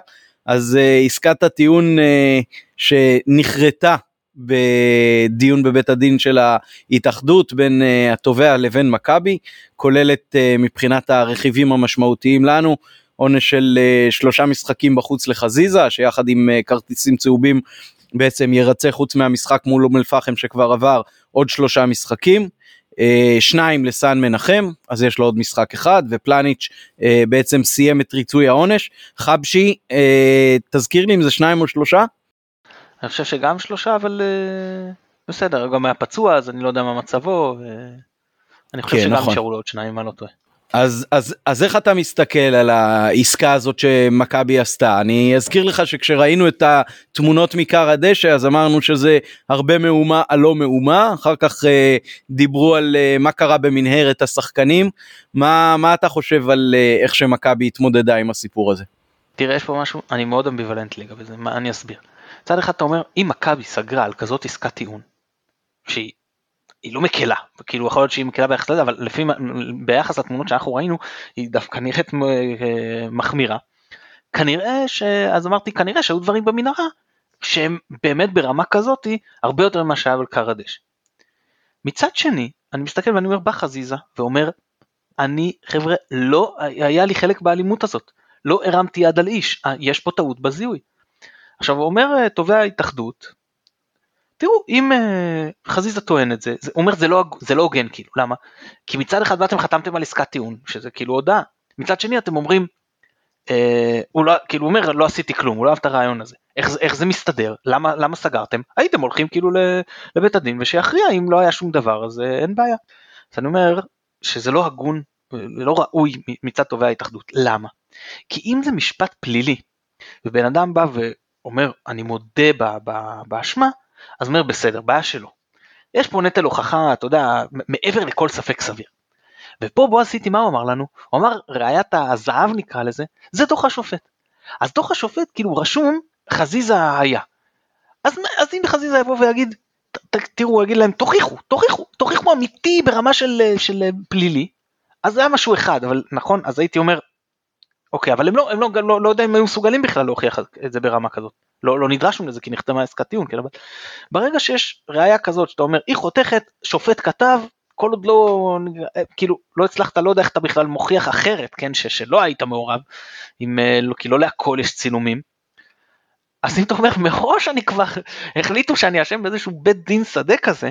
אז עסקת הטיעון שנחרטה בדיון בבית הדין של ההתאחדות בין uh, התובע לבין מכבי, כוללת uh, מבחינת הרכיבים המשמעותיים לנו עונש של uh, שלושה משחקים בחוץ לחזיזה, שיחד עם uh, כרטיסים צהובים בעצם ירצה חוץ מהמשחק מול אום אל פחם שכבר עבר עוד שלושה משחקים. שניים לסן מנחם, אז יש לו עוד משחק אחד, ופלניץ' בעצם סיים את ריצוי העונש. חבשי, תזכיר לי אם זה שניים או שלושה? אני חושב שגם שלושה, אבל uh, בסדר, גם היה פצוע, אז אני לא יודע מה מצבו. ו... אני חושב כן, שגם נכון. נשארו לו עוד שניים, אם אני לא טועה. אז, אז, אז איך אתה מסתכל על העסקה הזאת שמכבי עשתה? אני אזכיר לך שכשראינו את התמונות מכר הדשא אז אמרנו שזה הרבה מהומה על לא מהומה, אחר כך אה, דיברו על אה, מה קרה במנהרת השחקנים, מה, מה אתה חושב על אה, איך שמכבי התמודדה עם הסיפור הזה? תראה יש פה משהו, אני מאוד אמביוולנט לגבי זה, מה אני אסביר. מצד אחד אתה אומר אם מכבי סגרה על כזאת עסקת טיעון שהיא היא לא מקלה, כאילו יכול להיות שהיא מקלה ביחס לזה, אבל לפי, ביחס לתמונות שאנחנו ראינו, היא דווקא נראית אה, מחמירה. כנראה ש... אז אמרתי כנראה שהיו דברים במנהרה שהם באמת ברמה כזאתי הרבה יותר ממה שהיה על קרדש. מצד שני, אני מסתכל ואני אומר בא חזיזה ואומר, אני חבר'ה לא היה לי חלק באלימות הזאת, לא הרמתי יד על איש, אה, יש פה טעות בזיהוי. עכשיו הוא אומר אה, תובע ההתאחדות, תראו אם uh, חזיזה טוען את זה, זה אומר זה לא, זה לא הוגן כאילו, למה? כי מצד אחד באתם חתמתם על עסקת טיעון, שזה כאילו הודעה, מצד שני אתם אומרים, uh, הוא לא, כאילו הוא אומר לא עשיתי כלום, הוא לא אהב את הרעיון הזה, איך, איך זה מסתדר, למה, למה סגרתם? הייתם הולכים כאילו לבית הדין ושיכריע אם לא היה שום דבר אז uh, אין בעיה. אז אני אומר שזה לא הגון, לא ראוי מצד תובע ההתאחדות, למה? כי אם זה משפט פלילי ובן אדם בא אומר אני מודה באשמה, אז אומר בסדר, בעיה שלו. יש פה נטל הוכחה, אתה יודע, מעבר לכל ספק סביר. ופה בועז סיטי מה הוא אמר לנו? הוא אמר ראיית הזהב נקרא לזה, זה דוח השופט. אז דוח השופט כאילו רשום חזיזה היה. אז, אז אם חזיזה יבוא ויגיד, ת, תראו, הוא יגיד להם תוכיחו, תוכיחו, תוכיחו אמיתי ברמה של, של פלילי, אז זה היה משהו אחד, אבל נכון, אז הייתי אומר, אוקיי, אבל הם לא, הם לא, לא, לא יודע אם היו מסוגלים בכלל להוכיח את זה ברמה כזאת. לא, לא נדרשנו לזה כי נחתמה עסקת טיעון, כן, אבל ברגע שיש ראייה כזאת שאתה אומר היא חותכת, שופט כתב, כל עוד לא, כאילו, לא הצלחת, לא יודע איך אתה בכלל מוכיח אחרת, כן, ש, שלא היית מעורב, עם, אה, לא, כי לא להכל יש צילומים. אז אם אתה אומר מראש אני כבר החליטו שאני אשם באיזשהו בית דין שדה כזה,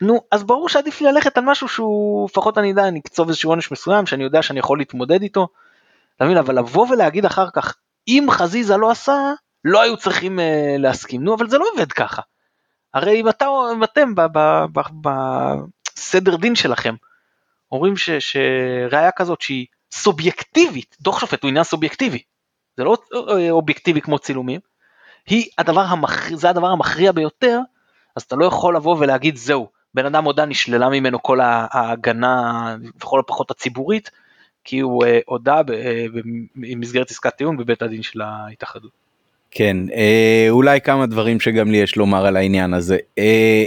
נו אז ברור שעדיף לי ללכת על משהו שהוא לפחות אני יודע אני אקצוב איזשהו עונש מסוים שאני יודע שאני יכול להתמודד איתו אתה מבין? אבל לבוא ולהגיד אחר כך, אם חזיזה לא עשה, לא היו צריכים uh, להסכים. נו, אבל זה לא עובד ככה. הרי אם, אתה, אם אתם בסדר דין שלכם, אומרים שראיה כזאת שהיא סובייקטיבית, דוח שופט הוא עניין סובייקטיבי, זה לא אה, אובייקטיבי כמו צילומים, היא הדבר המכ... זה הדבר המכריע ביותר, אז אתה לא יכול לבוא ולהגיד זהו, בן אדם הודה נשללה ממנו כל ההגנה, לכל הפחות הציבורית, כי הוא uh, הודה במסגרת עסקת טיעון בבית הדין של ההתאחדות. כן, אה, אולי כמה דברים שגם לי יש לומר על העניין הזה. אה,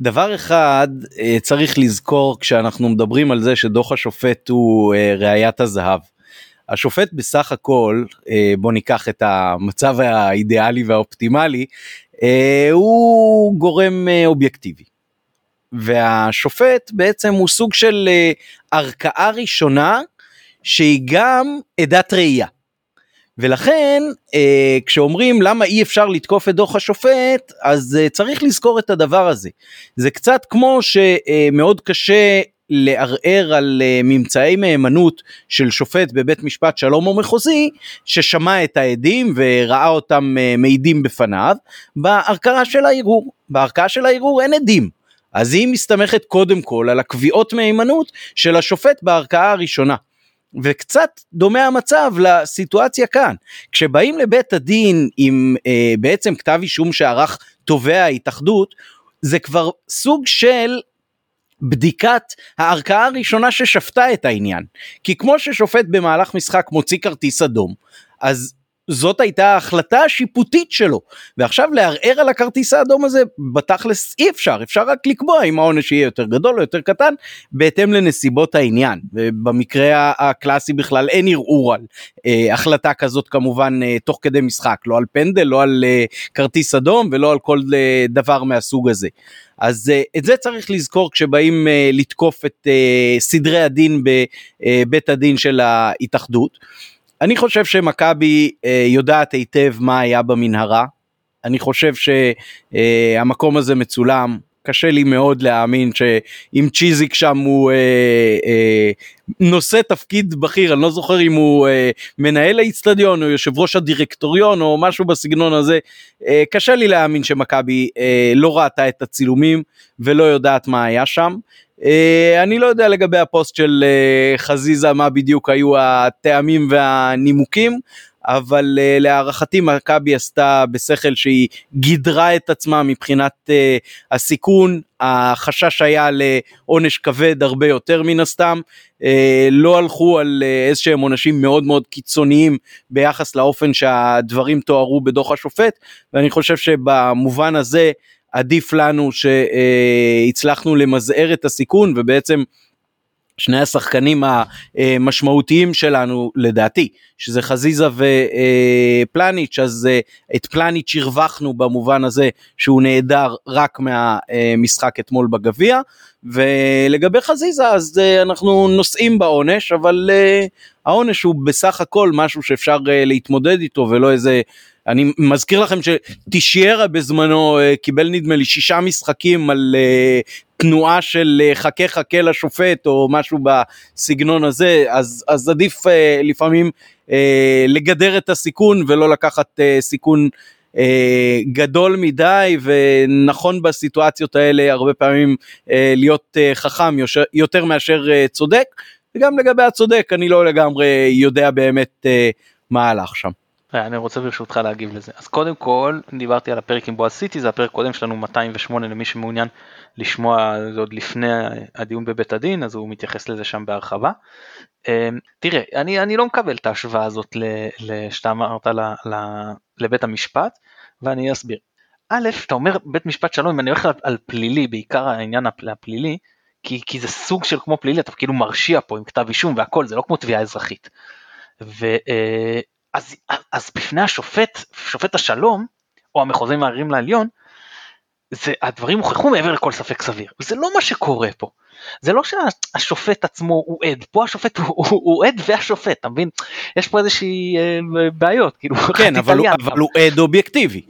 דבר אחד, אה, צריך לזכור כשאנחנו מדברים על זה שדוח השופט הוא אה, ראיית הזהב. השופט בסך הכל, אה, בוא ניקח את המצב האידיאלי והאופטימלי, אה, הוא גורם אה, אובייקטיבי. והשופט בעצם הוא סוג של אה, ערכאה ראשונה שהיא גם עדת ראייה. ולכן אה, כשאומרים למה אי אפשר לתקוף את דוח השופט אז אה, צריך לזכור את הדבר הזה. זה קצת כמו שמאוד קשה לערער על אה, ממצאי מהימנות של שופט בבית משפט שלום או מחוזי ששמע את העדים וראה אותם אה, מעידים בפניו בערכאה של הערעור. בערכאה של הערעור אין עדים. אז היא מסתמכת קודם כל על הקביעות מהימנות של השופט בערכאה הראשונה. וקצת דומה המצב לסיטואציה כאן. כשבאים לבית הדין עם אה, בעצם כתב אישום שערך תובע ההתאחדות, זה כבר סוג של בדיקת הערכאה הראשונה ששפטה את העניין. כי כמו ששופט במהלך משחק מוציא כרטיס אדום, אז זאת הייתה ההחלטה השיפוטית שלו ועכשיו לערער על הכרטיס האדום הזה בתכלס אי אפשר אפשר רק לקבוע אם העונש יהיה יותר גדול או יותר קטן בהתאם לנסיבות העניין ובמקרה הקלאסי בכלל אין ערעור על אה, החלטה כזאת כמובן אה, תוך כדי משחק לא על פנדל לא על אה, כרטיס אדום ולא על כל אה, דבר מהסוג הזה. אז uh, את זה צריך לזכור כשבאים uh, לתקוף את uh, סדרי הדין בבית הדין של ההתאחדות. אני חושב שמכבי אה, יודעת היטב מה היה במנהרה. אני חושב שהמקום אה, הזה מצולם. קשה לי מאוד להאמין שאם צ'יזיק שם הוא אה, אה, נושא תפקיד בכיר, אני לא זוכר אם הוא אה, מנהל האיצטדיון או יושב ראש הדירקטוריון או משהו בסגנון הזה, אה, קשה לי להאמין שמכבי אה, לא ראתה את הצילומים ולא יודעת מה היה שם. אה, אני לא יודע לגבי הפוסט של אה, חזיזה מה בדיוק היו הטעמים והנימוקים. אבל uh, להערכתי מכבי עשתה בשכל שהיא גידרה את עצמה מבחינת uh, הסיכון, החשש היה לעונש כבד הרבה יותר מן הסתם, uh, לא הלכו על uh, איזה שהם עונשים מאוד מאוד קיצוניים ביחס לאופן שהדברים תוארו בדוח השופט, ואני חושב שבמובן הזה עדיף לנו שהצלחנו למזער את הסיכון ובעצם שני השחקנים המשמעותיים שלנו לדעתי שזה חזיזה ופלניץ' אז אה, את פלניץ' הרווחנו במובן הזה שהוא נהדר רק מהמשחק אתמול בגביע ולגבי חזיזה אז אה, אנחנו נושאים בעונש אבל אה, העונש הוא בסך הכל משהו שאפשר להתמודד איתו ולא איזה אני מזכיר לכם שטישיירה בזמנו קיבל נדמה לי שישה משחקים על תנועה של חכה חכה לשופט או משהו בסגנון הזה אז, אז עדיף לפעמים לגדר את הסיכון ולא לקחת סיכון גדול מדי ונכון בסיטואציות האלה הרבה פעמים להיות חכם יותר מאשר צודק וגם לגבי הצודק אני לא לגמרי יודע באמת מה הלך שם. אני רוצה ברשותך להגיב לזה. אז קודם כל, דיברתי על הפרק עם בועז סיטי, זה הפרק קודם שלנו 208 למי שמעוניין לשמוע זה עוד לפני הדיון בבית הדין, אז הוא מתייחס לזה שם בהרחבה. אמ, תראה, אני, אני לא מקבל את ההשוואה הזאת שאתה אמרת לבית המשפט, ואני אסביר. א', אתה אומר בית משפט שלום, אם אני הולך על, על פלילי, בעיקר העניין הפלילי, כי, כי זה סוג של כמו פלילי, אתה כאילו מרשיע פה עם כתב אישום והכל, זה לא כמו תביעה אזרחית. ו, אה, אז, אז בפני השופט, שופט השלום, או המחוזים הערים לעליון, זה, הדברים הוכחו מעבר לכל ספק סביר, וזה לא מה שקורה פה. זה לא שהשופט עצמו הוא עד, פה השופט הוא, הוא, הוא עד והשופט, אתה מבין? יש פה איזושהי אה, בעיות, כאילו, כן, אבל, הוא, אבל הוא עד אובייקטיבי.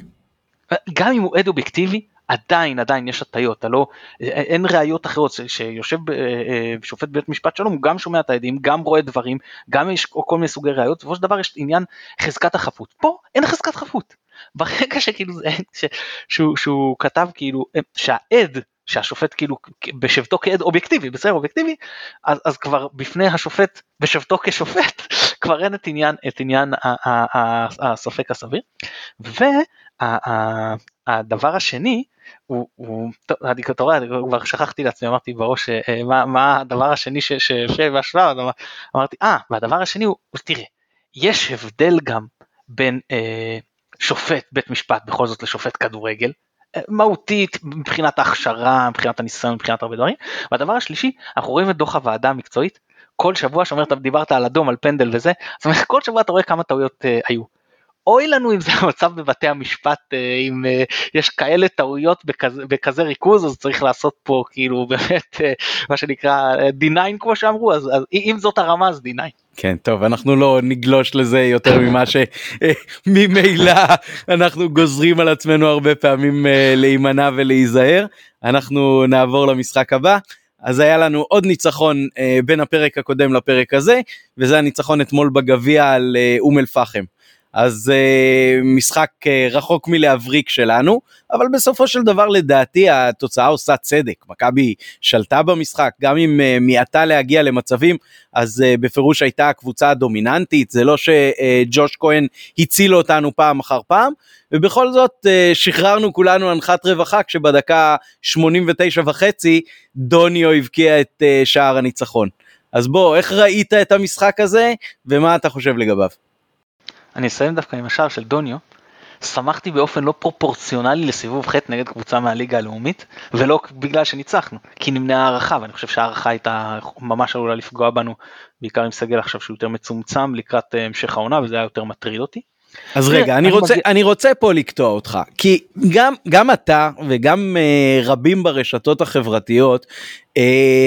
גם אם הוא עד אובייקטיבי, עדיין עדיין יש הטיות, לא, אין ראיות אחרות, שיושב אה, אה, שופט בית משפט שלום הוא גם שומע את העדים, גם רואה דברים, גם יש כל מיני סוגי ראיות, בסופו של דבר יש עניין חזקת החפות, פה אין חזקת חפות, ברגע שכאילו זה, ש, שהוא, שהוא כתב כאילו אה, שהעד שהשופט כאילו בשבתו כעד אובייקטיבי בסדר אובייקטיבי אז, אז כבר בפני השופט בשבתו כשופט כבר אין את עניין את עניין הספק הסביר. והדבר השני הוא, הוא טוב, אני כבר שכחתי לעצמי, אמרתי בראש אה, מה, מה הדבר השני שיושב בהשוואה, אמרתי, אה, והדבר השני הוא, תראה, יש הבדל גם בין, אה, שופט בית משפט בכל זאת לשופט כדורגל, מהותית מבחינת ההכשרה, מבחינת הניסיון, מבחינת הרבה דברים. והדבר השלישי, אנחנו רואים את דוח הוועדה המקצועית, כל שבוע שאומרת, דיברת על אדום, על פנדל וזה, זאת אומרת כל שבוע אתה רואה כמה טעויות uh, היו. אוי לנו אם זה המצב בבתי המשפט uh, אם uh, יש כאלה טעויות בכזה, בכזה ריכוז אז צריך לעשות פה כאילו באמת uh, מה שנקרא D9 כמו שאמרו אז, אז אם זאת הרמה אז D9. כן טוב אנחנו לא נגלוש לזה יותר ממה שממילא אנחנו גוזרים על עצמנו הרבה פעמים להימנע ולהיזהר אנחנו נעבור למשחק הבא אז היה לנו עוד ניצחון אה, בין הפרק הקודם לפרק הזה, וזה הניצחון אתמול בגביע על אה, אום אל פחם. אז אה, משחק אה, רחוק מלהבריק שלנו, אבל בסופו של דבר לדעתי התוצאה עושה צדק. מכבי שלטה במשחק, גם אם אה, מיעטה להגיע למצבים, אז אה, בפירוש הייתה הקבוצה הדומיננטית, זה לא שג'וש כהן הציל אותנו פעם אחר פעם, ובכל זאת אה, שחררנו כולנו אנחת רווחה כשבדקה 89 וחצי דוניו הבקיע את אה, שער הניצחון. אז בוא, איך ראית את המשחק הזה, ומה אתה חושב לגביו? אני אסיים דווקא עם השער של דוניו. שמחתי באופן לא פרופורציונלי לסיבוב ח' נגד קבוצה מהליגה הלאומית, ולא בגלל שניצחנו, כי נמנעה הערכה, ואני חושב שהערכה הייתה ממש עלולה לפגוע בנו, בעיקר עם סגל עכשיו שהוא יותר מצומצם לקראת אה, המשך העונה, וזה היה יותר מטריד אותי. אז רגע, אני רוצה, אני רוצה פה לקטוע אותך, כי גם, גם אתה וגם uh, רבים ברשתות החברתיות uh,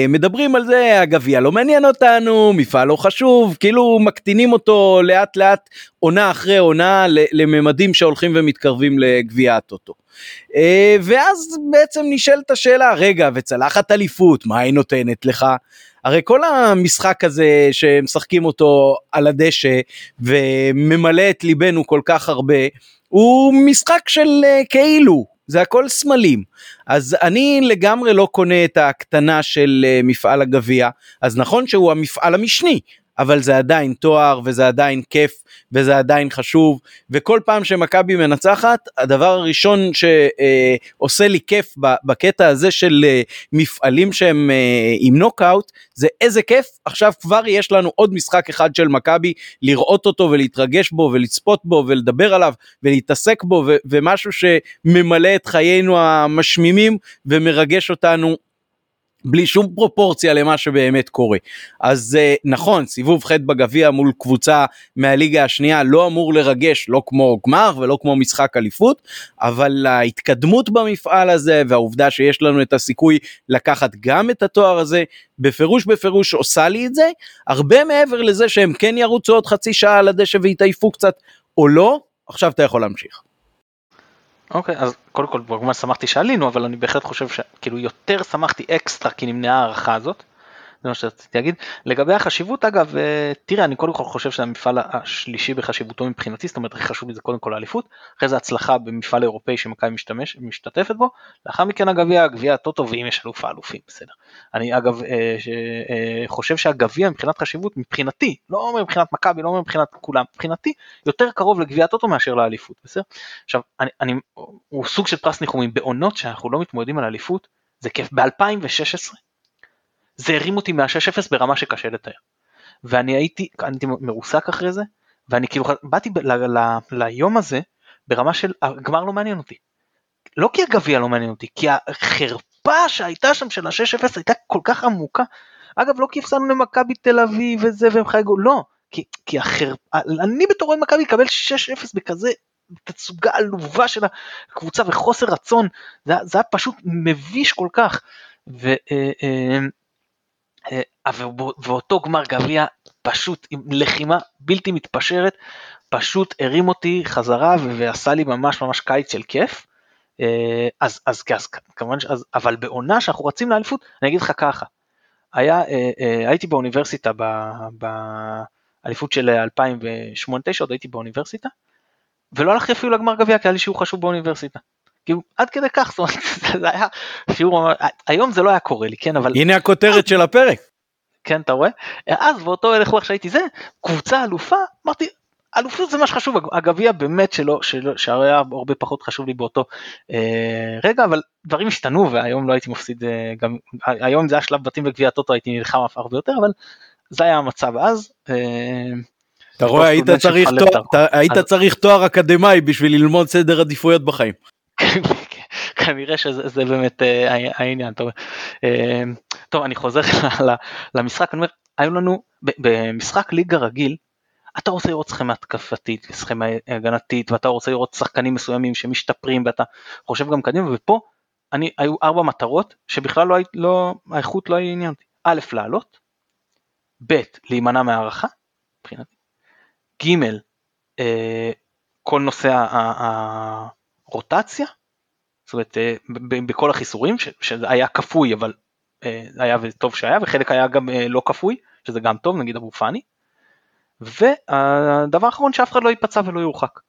מדברים על זה, הגביע לא מעניין אותנו, מפעל לא חשוב, כאילו מקטינים אותו לאט לאט עונה אחרי עונה לממדים שהולכים ומתקרבים לגביע הטוטו. Uh, ואז בעצם נשאלת השאלה, רגע, וצלחת אליפות, מה היא נותנת לך? הרי כל המשחק הזה שמשחקים אותו על הדשא וממלא את ליבנו כל כך הרבה, הוא משחק של uh, כאילו, זה הכל סמלים. אז אני לגמרי לא קונה את ההקטנה של uh, מפעל הגביע, אז נכון שהוא המפעל המשני, אבל זה עדיין תואר וזה עדיין כיף וזה עדיין חשוב וכל פעם שמכבי מנצחת הדבר הראשון שעושה לי כיף בקטע הזה של אה, מפעלים שהם אה, עם נוקאוט זה איזה כיף עכשיו כבר יש לנו עוד משחק אחד של מכבי לראות אותו ולהתרגש בו ולצפות בו ולדבר עליו ולהתעסק בו ומשהו שממלא את חיינו המשמימים ומרגש אותנו בלי שום פרופורציה למה שבאמת קורה. אז uh, נכון, סיבוב ח' בגביע מול קבוצה מהליגה השנייה לא אמור לרגש, לא כמו גמר ולא כמו משחק אליפות, אבל ההתקדמות במפעל הזה והעובדה שיש לנו את הסיכוי לקחת גם את התואר הזה, בפירוש בפירוש עושה לי את זה, הרבה מעבר לזה שהם כן ירוצו עוד חצי שעה על הדשא ויתעייפו קצת או לא, עכשיו אתה יכול להמשיך. אוקיי, אז קודם כל כמובן שמחתי שעלינו, אבל אני בהחלט חושב שכאילו יותר שמחתי אקסטרה כי נמנעה ההערכה הזאת. זה מה שרציתי להגיד. לגבי החשיבות אגב, אה, תראה אני קודם כל חושב שזה המפעל השלישי בחשיבותו מבחינתי, זאת אומרת הכי חשוב לי זה קודם כל האליפות, אחרי זה הצלחה במפעל אירופאי שמכבי משתתפת בו, לאחר מכן הגביע, הגביע הטוטו ואם יש אלוף האלופים, בסדר. אני אגב אה, ש, אה, חושב שהגביע מבחינת חשיבות מבחינתי, לא מבחינת מכבי, לא מבחינת כולם, מבחינתי יותר קרוב לגביע הטוטו מאשר לאליפות, בסדר? עכשיו, אני, אני, הוא סוג של פרס ניחומים, בעונות שאנחנו לא מתמודדים על אליפות, זה כיף, ב-2016 זה הרים אותי מה-6-0 ברמה שקשה לתאר. ואני הייתי, הייתי מרוסק אחרי זה, ואני כאילו באתי ל, ל, ל, ליום הזה ברמה של הגמר לא מעניין אותי. לא כי הגביע לא מעניין אותי, כי החרפה שהייתה שם של ה-6-0 הייתה כל כך עמוקה. אגב, לא כי הפסדנו למכבי תל אביב וזה והם חייגו, לא. כי, כי החרפה, אני בתור אוהד מכבי אקבל 6-0 בכזה תצוגה עלובה של הקבוצה וחוסר רצון, זה, זה היה פשוט מביש כל כך. ו, אה, אה, ואותו גמר גביע פשוט עם לחימה בלתי מתפשרת, פשוט הרים אותי חזרה ועשה לי ממש ממש קיץ של כיף. אה, אז, אז, אז כמובן, אז, אבל בעונה שאנחנו רצים לאליפות, אני אגיד לך ככה, היה, אה, הייתי באוניברסיטה באליפות של 2008-2009, עוד הייתי באוניברסיטה, ולא הלכתי אפילו לגמר גביע כי היה לי שיעור חשוב באוניברסיטה. כאילו עד כדי כך, זאת אומרת, זה היה שיעור, היום זה לא היה קורה לי, כן, אבל... הנה הכותרת של הפרק. כן, אתה רואה? אז באותו הלך רוח שהייתי זה, קבוצה אלופה, אמרתי, אלופות זה מה שחשוב, הגביע באמת שלא, שלא, שהרי היה הרבה פחות חשוב לי באותו אה, רגע, אבל דברים השתנו והיום לא הייתי מפסיד, אה, גם היום זה היה שלב בתים בגביע הטוטו הייתי נלחם הרבה יותר, אבל זה היה המצב אז. אה, אתה רואה, היית צריך, תואר, אתה, היית אז... צריך תואר אקדמאי בשביל ללמוד סדר עדיפויות בחיים. כנראה שזה באמת uh, העניין. טוב, uh, טוב, אני חוזר למשחק, אני אומר, היו לנו, במשחק ליגה רגיל, אתה רוצה לראות סכמה התקפתית וסכמה הגנתית ואתה רוצה לראות שחקנים מסוימים שמשתפרים ואתה חושב גם קדימה ופה אני, היו ארבע מטרות שבכלל לא, לא האיכות לא עניין אותי. א', לעלות, ב', להימנע מהערכה, מבחינתי, ג', אה, כל נושא הרוטציה, זאת אומרת אה, בכל החיסורים שזה היה כפוי אבל אה, היה וטוב שהיה וחלק היה גם אה, לא כפוי שזה גם טוב נגיד אבו פאני. והדבר האחרון שאף אחד לא ייפצע ולא יורחק.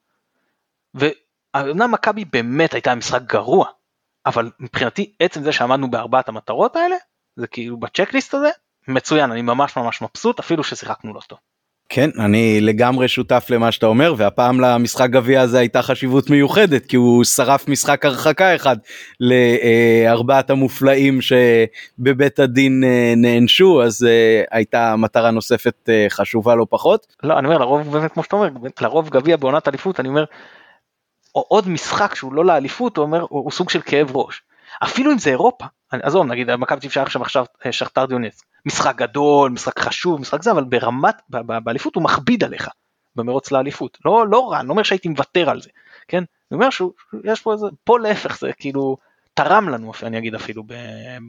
ואומנם מכבי באמת הייתה משחק גרוע אבל מבחינתי עצם זה שעמדנו בארבעת המטרות האלה זה כאילו בצ'קליסט הזה מצוין אני ממש ממש מבסוט אפילו ששיחקנו לא טוב. כן אני לגמרי שותף למה שאתה אומר והפעם למשחק גביע הזה הייתה חשיבות מיוחדת כי הוא שרף משחק הרחקה אחד לארבעת המופלאים שבבית הדין אה, נענשו אז אה, הייתה מטרה נוספת אה, חשובה לא פחות. לא אני אומר לרוב באמת כמו שאתה אומר לרוב גביע בעונת אליפות אני אומר או עוד משחק שהוא לא לאליפות, הוא אומר, הוא, סוג של כאב ראש. אפילו אם זה אירופה, עזוב נגיד מכבי תפשע עכשיו עכשיו שכתר דיונס, משחק גדול, משחק חשוב, משחק זה, אבל ברמת, באליפות הוא מכביד עליך, במרוץ לאליפות. לא, לא רע, אני לא אומר שהייתי מוותר על זה, כן? אני אומר שיש פה איזה, פה להפך זה כאילו תרם לנו, אני אגיד אפילו,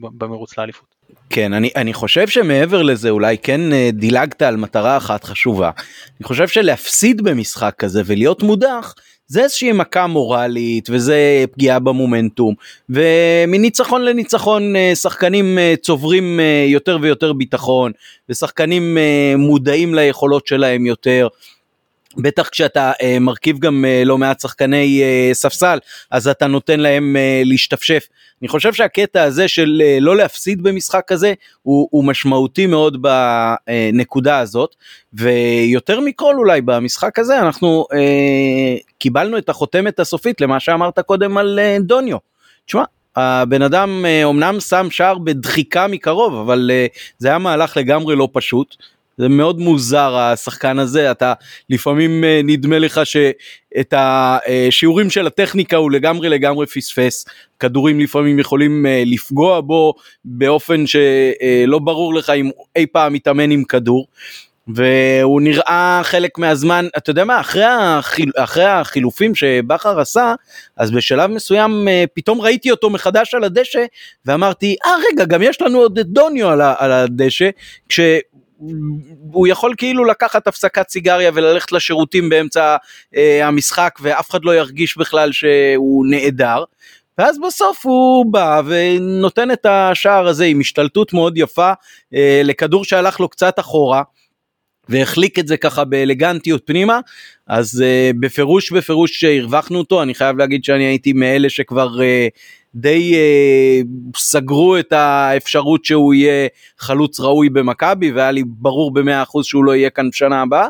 במרוץ לאליפות. כן, אני, אני חושב שמעבר לזה אולי כן אה, דילגת על מטרה אחת חשובה. אני חושב שלהפסיד במשחק כזה ולהיות מודח, זה איזושהי מכה מורלית וזה פגיעה במומנטום ומניצחון לניצחון אה, שחקנים אה, צוברים אה, יותר ויותר ביטחון ושחקנים מודעים ליכולות שלהם יותר. בטח כשאתה uh, מרכיב גם uh, לא מעט שחקני uh, ספסל אז אתה נותן להם uh, להשתפשף. אני חושב שהקטע הזה של uh, לא להפסיד במשחק כזה הוא, הוא משמעותי מאוד בנקודה הזאת ויותר מכל אולי במשחק הזה אנחנו uh, קיבלנו את החותמת הסופית למה שאמרת קודם על uh, דוניו. תשמע הבן אדם אומנם שם שער בדחיקה מקרוב אבל זה היה מהלך לגמרי לא פשוט זה מאוד מוזר השחקן הזה. אתה לפעמים אה, נדמה לך שאת השיעורים של הטכניקה הוא לגמרי לגמרי פספס. כדורים לפעמים יכולים אה, לפגוע בו באופן שלא ברור לך אם אי פעם מתאמן עם כדור. והוא נראה חלק מהזמן אתה יודע מה אחרי, החיל, אחרי החילופים שבכר עשה אז בשלב מסוים אה, פתאום ראיתי אותו מחדש על הדשא ואמרתי אה רגע גם יש לנו עוד את דוניו על, על הדשא. כש... הוא יכול כאילו לקחת הפסקת סיגריה וללכת לשירותים באמצע אה, המשחק ואף אחד לא ירגיש בכלל שהוא נעדר. ואז בסוף הוא בא ונותן את השער הזה עם השתלטות מאוד יפה אה, לכדור שהלך לו קצת אחורה. והחליק את זה ככה באלגנטיות פנימה אז uh, בפירוש בפירוש הרווחנו אותו אני חייב להגיד שאני הייתי מאלה שכבר uh, די uh, סגרו את האפשרות שהוא יהיה חלוץ ראוי במכבי והיה לי ברור במאה אחוז שהוא לא יהיה כאן בשנה הבאה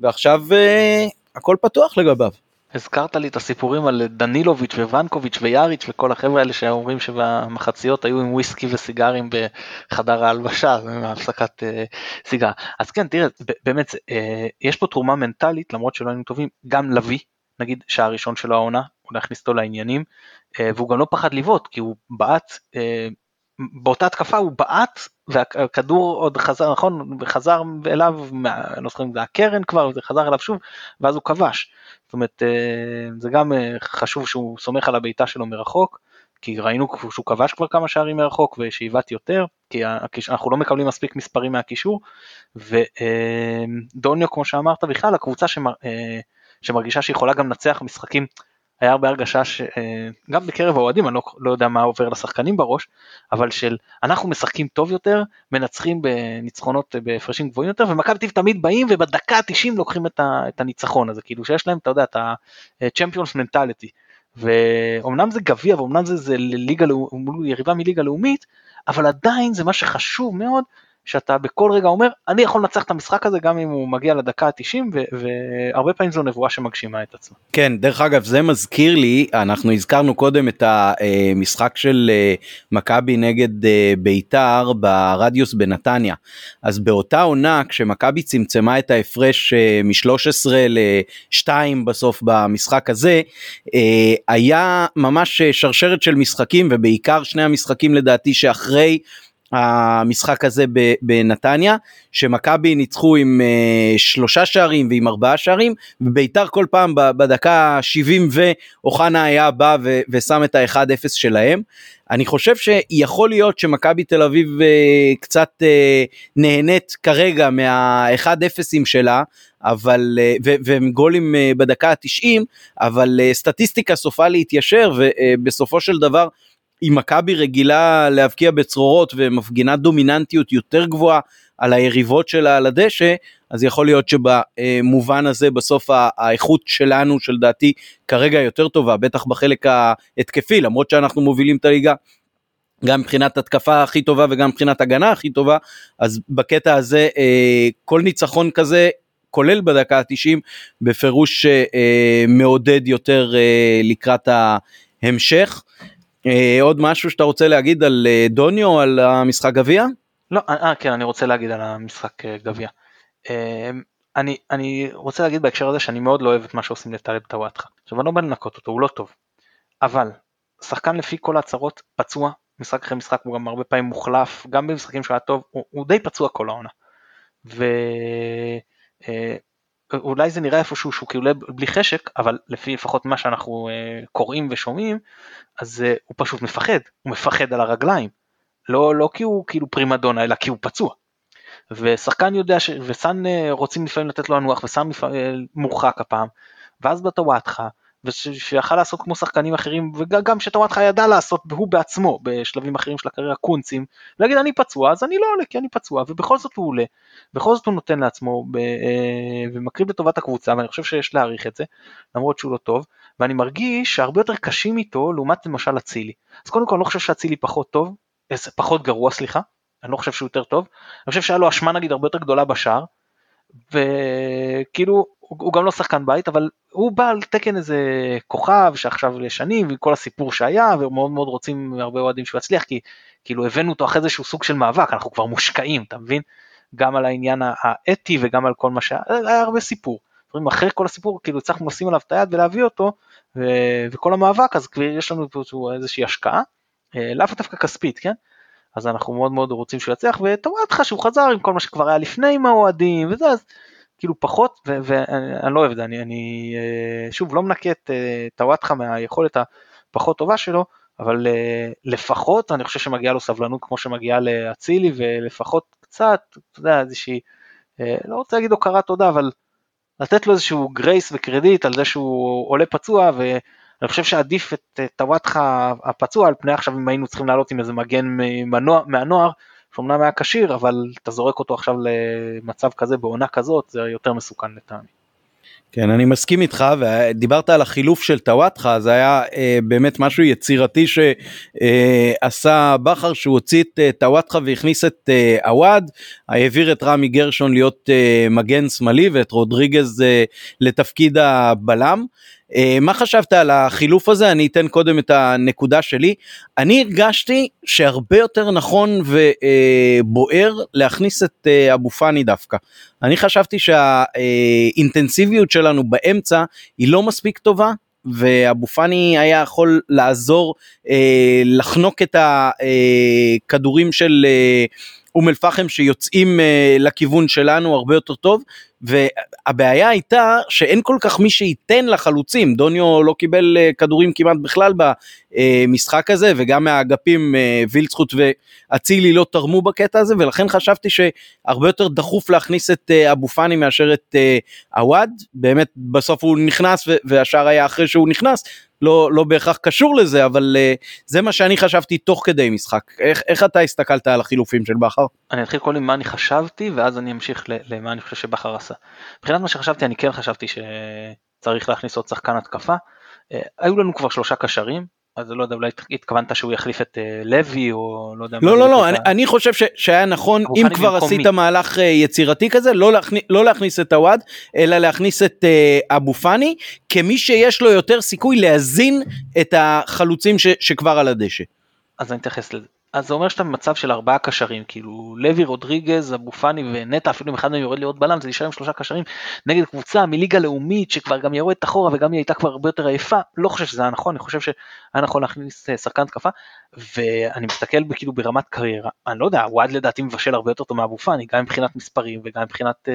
ועכשיו uh, הכל פתוח לגביו. הזכרת לי את הסיפורים על דנילוביץ' וונקוביץ' ויאריץ' וכל החבר'ה האלה שאומרים שבמחציות היו עם וויסקי וסיגרים בחדר ההלבשה, הפסקת uh, סיגר. אז כן, תראה, באמת, uh, יש פה תרומה מנטלית, למרות שלא היינו טובים, גם לביא, נגיד שער ראשון שלו העונה, הוא להכניס אותו לעניינים, uh, והוא גם לא פחד לבעוט, כי הוא בעט, uh, באותה התקפה הוא בעט והכדור עוד חזר נכון חזר אליו לא זוכר אם זה הקרן כבר זה חזר אליו שוב ואז הוא כבש. זאת אומרת אה, זה גם אה, חשוב שהוא סומך על הבעיטה שלו מרחוק כי ראינו שהוא כבש כבר כמה שערים מרחוק ושאיבת יותר כי אנחנו לא מקבלים מספיק מספרים מהקישור ודוניו כמו שאמרת בכלל הקבוצה אה, שמרגישה שיכולה גם לנצח משחקים היה הרבה הרגשה שגם אה, בקרב האוהדים, אני לא, לא יודע מה עובר לשחקנים בראש, אבל של אנחנו משחקים טוב יותר, מנצחים בניצחונות בהפרשים גבוהים יותר, ומכבי תל תמיד באים ובדקה ה-90 לוקחים את, ה, את הניצחון הזה, כאילו שיש להם, אתה יודע, את ה-Champions mentality. ואומנם זה גביע ואומנם זה, זה ליגה, יריבה מליגה לאומית, אבל עדיין זה מה שחשוב מאוד, שאתה בכל רגע אומר אני יכול לנצח את המשחק הזה גם אם הוא מגיע לדקה ה-90 והרבה פעמים זו נבואה שמגשימה את עצמה. כן דרך אגב זה מזכיר לי אנחנו הזכרנו קודם את המשחק של אה, מכבי נגד אה, ביתר ברדיוס בנתניה אז באותה עונה כשמכבי צמצמה את ההפרש אה, מ-13 ל-2 בסוף במשחק הזה היה ממש שרשרת של משחקים ובעיקר שני המשחקים לדעתי שאחרי המשחק הזה בנתניה שמכבי ניצחו עם uh, שלושה שערים ועם ארבעה שערים וביתר כל פעם בדקה 70 ואוחנה היה בא ושם את ה-1-0 שלהם. אני חושב שיכול להיות שמכבי תל אביב uh, קצת uh, נהנית כרגע מה-1-0 שלה אבל והם גולים בדקה ה-90 אבל סטטיסטיקה סופה להתיישר ובסופו של דבר אם מכבי רגילה להבקיע בצרורות ומפגינה דומיננטיות יותר גבוהה על היריבות שלה על הדשא, אז יכול להיות שבמובן הזה בסוף האיכות שלנו שלדעתי כרגע יותר טובה, בטח בחלק ההתקפי, למרות שאנחנו מובילים את הליגה גם מבחינת התקפה הכי טובה וגם מבחינת הגנה הכי טובה, אז בקטע הזה אה, כל ניצחון כזה כולל בדקה ה-90 בפירוש אה, מעודד יותר אה, לקראת ההמשך. אה, עוד משהו שאתה רוצה להגיד על אה, דוניו על המשחק גביע? לא, אה, אה כן אני רוצה להגיד על המשחק גביע. אני, אני רוצה להגיד בהקשר הזה שאני מאוד לא אוהב את מה שעושים לטלב טוואטחה. עכשיו אני לא בא לנקות אותו, הוא לא טוב. אבל שחקן לפי כל ההצהרות פצוע, משחק אחרי משחק הוא גם הרבה פעמים מוחלף, גם במשחקים שהוא היה טוב, הוא, הוא די פצוע כל העונה. ו... אה, אולי זה נראה איפשהו שהוא כאילו בלי חשק, אבל לפי לפחות מה שאנחנו uh, קוראים ושומעים, אז uh, הוא פשוט מפחד, הוא מפחד על הרגליים. לא, לא כי הוא כאילו פרימדונה, אלא כי הוא פצוע. ושחקן יודע, ש... וסאן uh, רוצים לפעמים לתת לו לנוח, וסאן uh, מורחק הפעם, ואז בטוואטחה, ושיכל לעשות כמו שחקנים אחרים וגם שטוואטחה ידע לעשות הוא בעצמו בשלבים אחרים של הקריירה קונצים להגיד אני פצוע אז אני לא עולה כי אני פצוע ובכל זאת הוא עולה. בכל זאת הוא נותן לעצמו אה, ומקריב לטובת הקבוצה ואני חושב שיש להעריך את זה למרות שהוא לא טוב ואני מרגיש שהרבה יותר קשים איתו לעומת למשל אצילי. אז קודם כל אני לא חושב שאצילי פחות טוב פחות גרוע סליחה אני לא חושב שהוא יותר טוב אני חושב שהיה לו אשמה נגיד הרבה יותר גדולה בשער וכאילו הוא, גם לא שחקן בית אבל הוא בא על תקן איזה כוכב שעכשיו לשנים וכל הסיפור שהיה ומאוד מאוד רוצים הרבה אוהדים שהוא יצליח כי כאילו הבאנו אותו אחרי איזשהו סוג של מאבק אנחנו כבר מושקעים אתה מבין גם על העניין האתי וגם על כל מה שהיה היה הרבה סיפור. אחרי כל הסיפור כאילו הצלחנו לשים עליו את היד ולהביא אותו ו... וכל המאבק אז כבר יש לנו איזושהי השקעה אה, לאו דווקא כספית כן אז אנחנו מאוד מאוד רוצים שהוא יצליח ותאמר שהוא חזר עם כל מה שכבר היה לפני עם האוהדים וזה אז כאילו פחות ואני לא אוהב את זה אני, אני אה, שוב לא מנקה את אה, טוואטחה מהיכולת הפחות טובה שלו אבל אה, לפחות אני חושב שמגיעה לו סבלנות כמו שמגיעה לאצילי ולפחות קצת אתה יודע איזושהי לא רוצה להגיד הוקרת תודה אבל לתת לו איזשהו גרייס וקרדיט על זה שהוא עולה פצוע ואני חושב שעדיף את טוואטחה הפצוע על פני עכשיו אם היינו צריכים לעלות עם איזה מגן מהנוער שאומנם היה כשיר, אבל אתה זורק אותו עכשיו למצב כזה בעונה כזאת, זה יותר מסוכן לטעמי. כן אני מסכים איתך ודיברת על החילוף של טוואטחה זה היה אה, באמת משהו יצירתי שעשה אה, בכר שהוא הוציא את אה, טוואטחה והכניס את אה, העביר את רמי גרשון להיות אה, מגן שמאלי ואת רודריגז אה, לתפקיד הבלם. אה, מה חשבת על החילוף הזה? אני אתן קודם את הנקודה שלי. אני הרגשתי שהרבה יותר נכון ובוער להכניס את אה, אבו פאני דווקא. אני חשבתי שהאינטנסיביות שלנו באמצע היא לא מספיק טובה. ואבו פאני היה יכול לעזור אה, לחנוק את הכדורים של אה, אום אל פחם שיוצאים אה, לכיוון שלנו הרבה יותר טוב והבעיה הייתה שאין כל כך מי שייתן לחלוצים דוניו לא קיבל אה, כדורים כמעט בכלל במשחק הזה וגם מהאגפים אה, וילצחוט ואצילי לא תרמו בקטע הזה ולכן חשבתי שהרבה יותר דחוף להכניס את אה, אבו פאני מאשר את עווד באמת בסוף הוא נכנס והשאר היה אחרי שהוא נכנס לא, לא בהכרח קשור לזה, אבל זה מה שאני חשבתי תוך כדי משחק. איך, איך אתה הסתכלת על החילופים של בכר? אני אתחיל קודם מה אני חשבתי, ואז אני אמשיך למה אני חושב שבכר עשה. מבחינת מה שחשבתי, אני כן חשבתי שצריך להכניס עוד שחקן התקפה. Uh, היו לנו כבר שלושה קשרים, אז לא יודע, אולי התכוונת שהוא יחליף את אה, לוי או לא יודע. לא, לא, לא, אני, אני חושב ש, שהיה נכון, אם כבר עשית מי. מהלך אה, יצירתי כזה, לא, להכניס, לא להכניס את הוואד, אלא להכניס את uh, אבו פאני, כמי שיש לו יותר סיכוי להזין את החלוצים ש, שכבר על הדשא. אז אני אתייחס לזה. אז זה אומר שאתה במצב של ארבעה קשרים, כאילו לוי, רודריגז, אבו פאני ונטע, אפילו אם אחד מהם יורד להיות בלם, זה נשאר עם שלושה קשרים נגד קבוצה מליגה לאומית שכבר גם יורדת אחורה וגם היא הייתה כבר הרבה יותר עייפה, לא חושב שזה היה נכון, אני חושב שהיה נכון להכניס אה, שחקן תקפה, ואני מסתכל כאילו ברמת קריירה, אני לא יודע, וואד לדעתי מבשל הרבה יותר טוב מאבו פאני, גם מבחינת מספרים וגם מבחינת uh,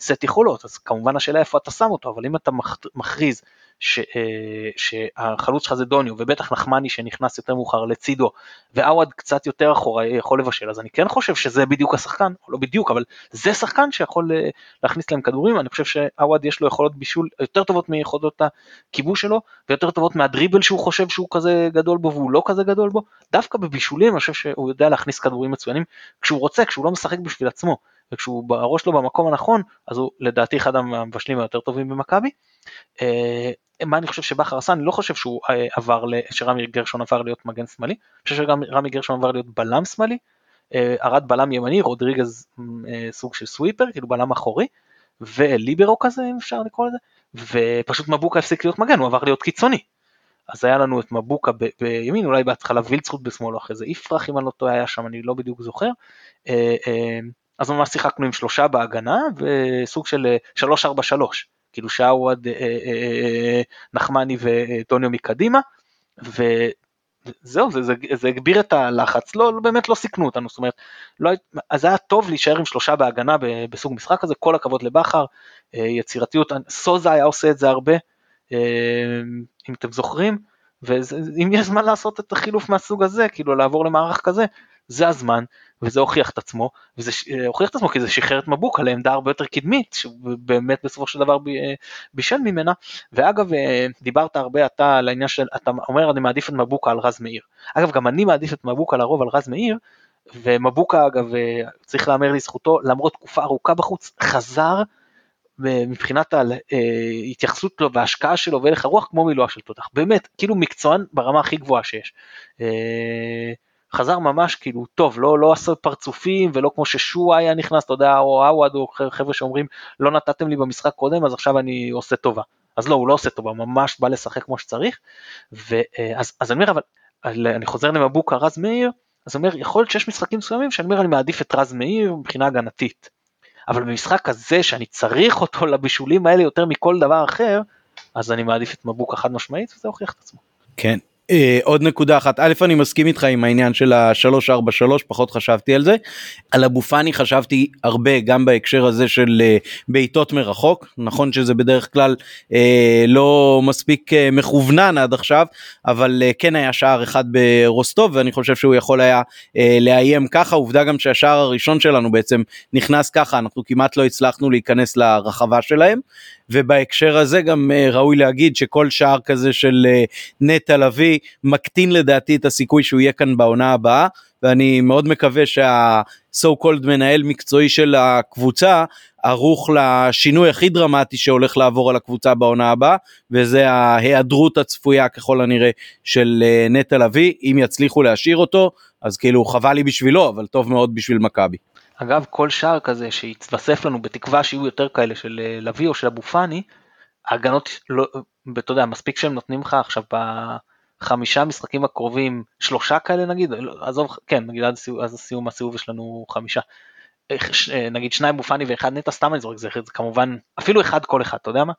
סט יכולות, אז כמובן השאלה איפה אתה שם אותו, אבל אם אתה מכריז ש, אה, שהחלוץ שלך זה דוניו ובטח נחמני שנכנס יותר מאוחר לצידו ועווד קצת יותר אחורה יכול לבשל אז אני כן חושב שזה בדיוק השחקן, לא בדיוק אבל זה שחקן שיכול אה, להכניס להם כדורים, אני חושב שעווד יש לו יכולות בישול יותר טובות מיכולות הכיבוש שלו ויותר טובות מהדריבל שהוא חושב שהוא כזה גדול בו והוא לא כזה גדול בו, דווקא בבישולים אני חושב שהוא יודע להכניס כדורים מצוינים כשהוא רוצה, כשהוא לא משחק בשביל עצמו. וכשהוא בראש לו במקום הנכון אז הוא לדעתי אחד המבשלים היותר טובים במכבי. אה, מה אני חושב שבכר עשה, אני לא חושב שהוא אה, עבר, שרמי גרשון עבר להיות מגן שמאלי, אני חושב שגם רמי גרשון עבר להיות בלם שמאלי, ארד אה, בלם ימני, רודריגז סוג של סוויפר, כאילו בלם אחורי, וליברו כזה אם אפשר לקרוא לזה, ופשוט מבוקה הפסיק להיות מגן, הוא עבר להיות קיצוני. אז היה לנו את מבוקה ב- בימין, אולי בהתחלה וילצחוט בשמאל, אחרי זה יפרח אם אני לא טועה היה שם, אני לא בדיוק זוכר. אז ממש שיחקנו עם שלושה בהגנה וסוג של 3-4-3. כאילו שעווד, אה, אה, אה, נחמני וטוניו מקדימה, וזהו, זה, זה, זה הגביר את הלחץ, לא, באמת לא סיכנו אותנו, זאת אומרת, לא, אז היה טוב להישאר עם שלושה בהגנה בסוג משחק הזה, כל הכבוד לבכר, יצירתיות, סוזה היה עושה את זה הרבה, אם אתם זוכרים, ואם יש זמן לעשות את החילוף מהסוג הזה, כאילו לעבור למערך כזה, זה הזמן, וזה הוכיח את עצמו, וזה אה, הוכיח את עצמו כי זה שחרר את מבוקה לעמדה הרבה יותר קדמית, שבאמת בסופו של דבר אה, בישל ממנה, ואגב אה, דיברת הרבה אתה על העניין של, אתה אומר אני מעדיף את מבוקה על רז מאיר, אגב גם אני מעדיף את מבוקה לרוב על רז מאיר, ומבוקה אגב צריך להמר לזכותו למרות תקופה ארוכה בחוץ חזר מבחינת ההתייחסות לו וההשקעה שלו והלך הרוח כמו מילואה של תותח. באמת כאילו מקצוען ברמה הכי גבוהה שיש. חזר ממש כאילו טוב, לא, לא עשה פרצופים ולא כמו ששועה היה נכנס, אתה יודע, או עווד או חבר'ה שאומרים לא נתתם לי במשחק קודם אז עכשיו אני עושה טובה. אז לא, הוא לא עושה טובה, ממש בא לשחק כמו שצריך. ואז אז אני אומר, אבל אני חוזר למבוקה רז מאיר, אז אומר, יכול להיות שיש משחקים מסוימים שאני אומר, אני מעדיף את רז מאיר מבחינה הגנתית. אבל במשחק הזה שאני צריך אותו לבישולים האלה יותר מכל דבר אחר, אז אני מעדיף את מבוקה חד משמעית וזה הוכיח את עצמו. כן, אה, עוד נקודה אחת, א' אני מסכים איתך עם העניין של ה-343, פחות חשבתי על זה. על אבו פאני חשבתי הרבה גם בהקשר הזה של אה, בעיטות מרחוק, נכון שזה בדרך כלל אה, לא מספיק אה, מכוונן עד עכשיו, אבל אה, כן היה שער אחד ברוסטוב ואני חושב שהוא יכול היה אה, לאיים ככה, עובדה גם שהשער הראשון שלנו בעצם נכנס ככה, אנחנו כמעט לא הצלחנו להיכנס לרחבה שלהם. ובהקשר הזה גם uh, ראוי להגיד שכל שער כזה של uh, נטע לביא מקטין לדעתי את הסיכוי שהוא יהיה כאן בעונה הבאה ואני מאוד מקווה שה-so called מנהל מקצועי של הקבוצה ערוך לשינוי הכי דרמטי שהולך לעבור על הקבוצה בעונה הבאה וזה ההיעדרות הצפויה ככל הנראה של uh, נטע לביא אם יצליחו להשאיר אותו אז כאילו חבל לי בשבילו אבל טוב מאוד בשביל מכבי. אגב, כל שער כזה שיתווסף לנו בתקווה שיהיו יותר כאלה של אה, לביא או של אבו פאני, ההגנות, לא, אתה יודע, מספיק שהם נותנים לך עכשיו בחמישה משחקים הקרובים, שלושה כאלה נגיד, לא, עזוב, כן, נגיד עד, הסיום, עד הסיום הסיבוב יש לנו חמישה. אה, נגיד שניים אבו פאני ואחד נטע, סתם אני זורק, זה, זה כמובן, אפילו אחד כל אחד, אתה יודע מה?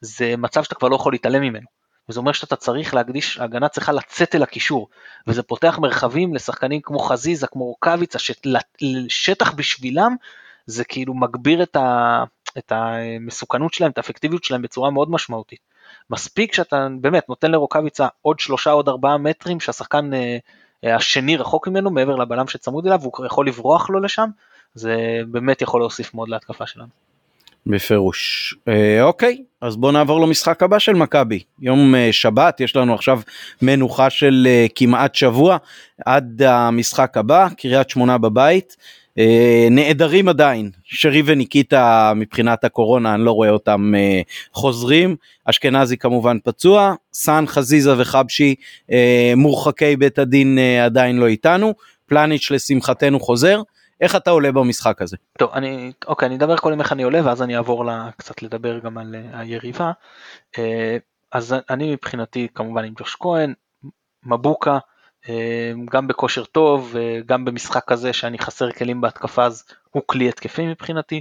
זה מצב שאתה כבר לא יכול להתעלם ממנו. וזה אומר שאתה צריך להקדיש, ההגנה צריכה לצאת אל הקישור, וזה פותח מרחבים לשחקנים כמו חזיזה, כמו רוקאביצה, שטח בשבילם זה כאילו מגביר את, ה, את המסוכנות שלהם, את האפקטיביות שלהם בצורה מאוד משמעותית. מספיק שאתה באמת נותן לרוקאביצה עוד שלושה עוד ארבעה מטרים שהשחקן אה, השני רחוק ממנו מעבר לבלם שצמוד אליו והוא יכול לברוח לו לשם, זה באמת יכול להוסיף מאוד להתקפה שלנו. בפירוש. אה, אוקיי, אז בוא נעבור למשחק הבא של מכבי. יום אה, שבת, יש לנו עכשיו מנוחה של אה, כמעט שבוע עד המשחק הבא, קריית שמונה בבית. אה, נעדרים עדיין, שרי וניקיטה מבחינת הקורונה, אני לא רואה אותם אה, חוזרים, אשכנזי כמובן פצוע, סאן, חזיזה וחבשי אה, מורחקי בית הדין אה, עדיין לא איתנו, פלניץ' לשמחתנו חוזר, איך אתה עולה במשחק הזה? טוב, אני, אוקיי, אני אדבר קודם איך אני עולה ואז אני אעבור לה, קצת לדבר גם על uh, היריבה. Uh, אז אני מבחינתי כמובן עם ג'וש כהן, מבוקה, uh, גם בכושר טוב, גם במשחק כזה שאני חסר כלים בהתקפה אז הוא כלי התקפי מבחינתי.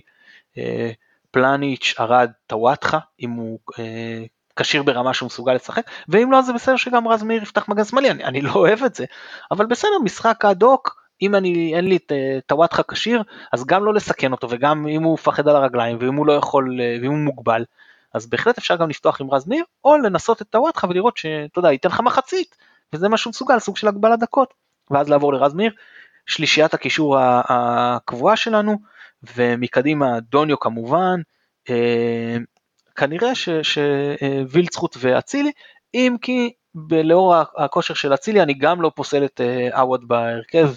פלניץ', ארד, טוואטחה, אם הוא כשיר ברמה שהוא מסוגל לשחק, ואם לא אז זה בסדר שגם רז מאיר יפתח מגן שמאלי, אני, אני לא אוהב את זה, אבל בסדר, משחק אד הוק, אם אני, אין לי את טוואטחה כשיר, אז גם לא לסכן אותו, וגם אם הוא מפחד על הרגליים, ואם הוא לא יכול, אה, ואם הוא מוגבל, אז בהחלט אפשר גם לפתוח עם רז ניר, או לנסות את טוואטחה ולראות שאתה יודע, ייתן לך מחצית, וזה מה שהוא מסוגל, סוג של הגבלת דקות, ואז לעבור לרז ניר, שלישיית הקישור הקבועה שלנו, ומקדימה דוניו כמובן, אה, כנראה שווילצחוט ואצילי, אם כי לאור הכושר של אצילי אני גם לא פוסל את אה, עווד בהרכב, אה,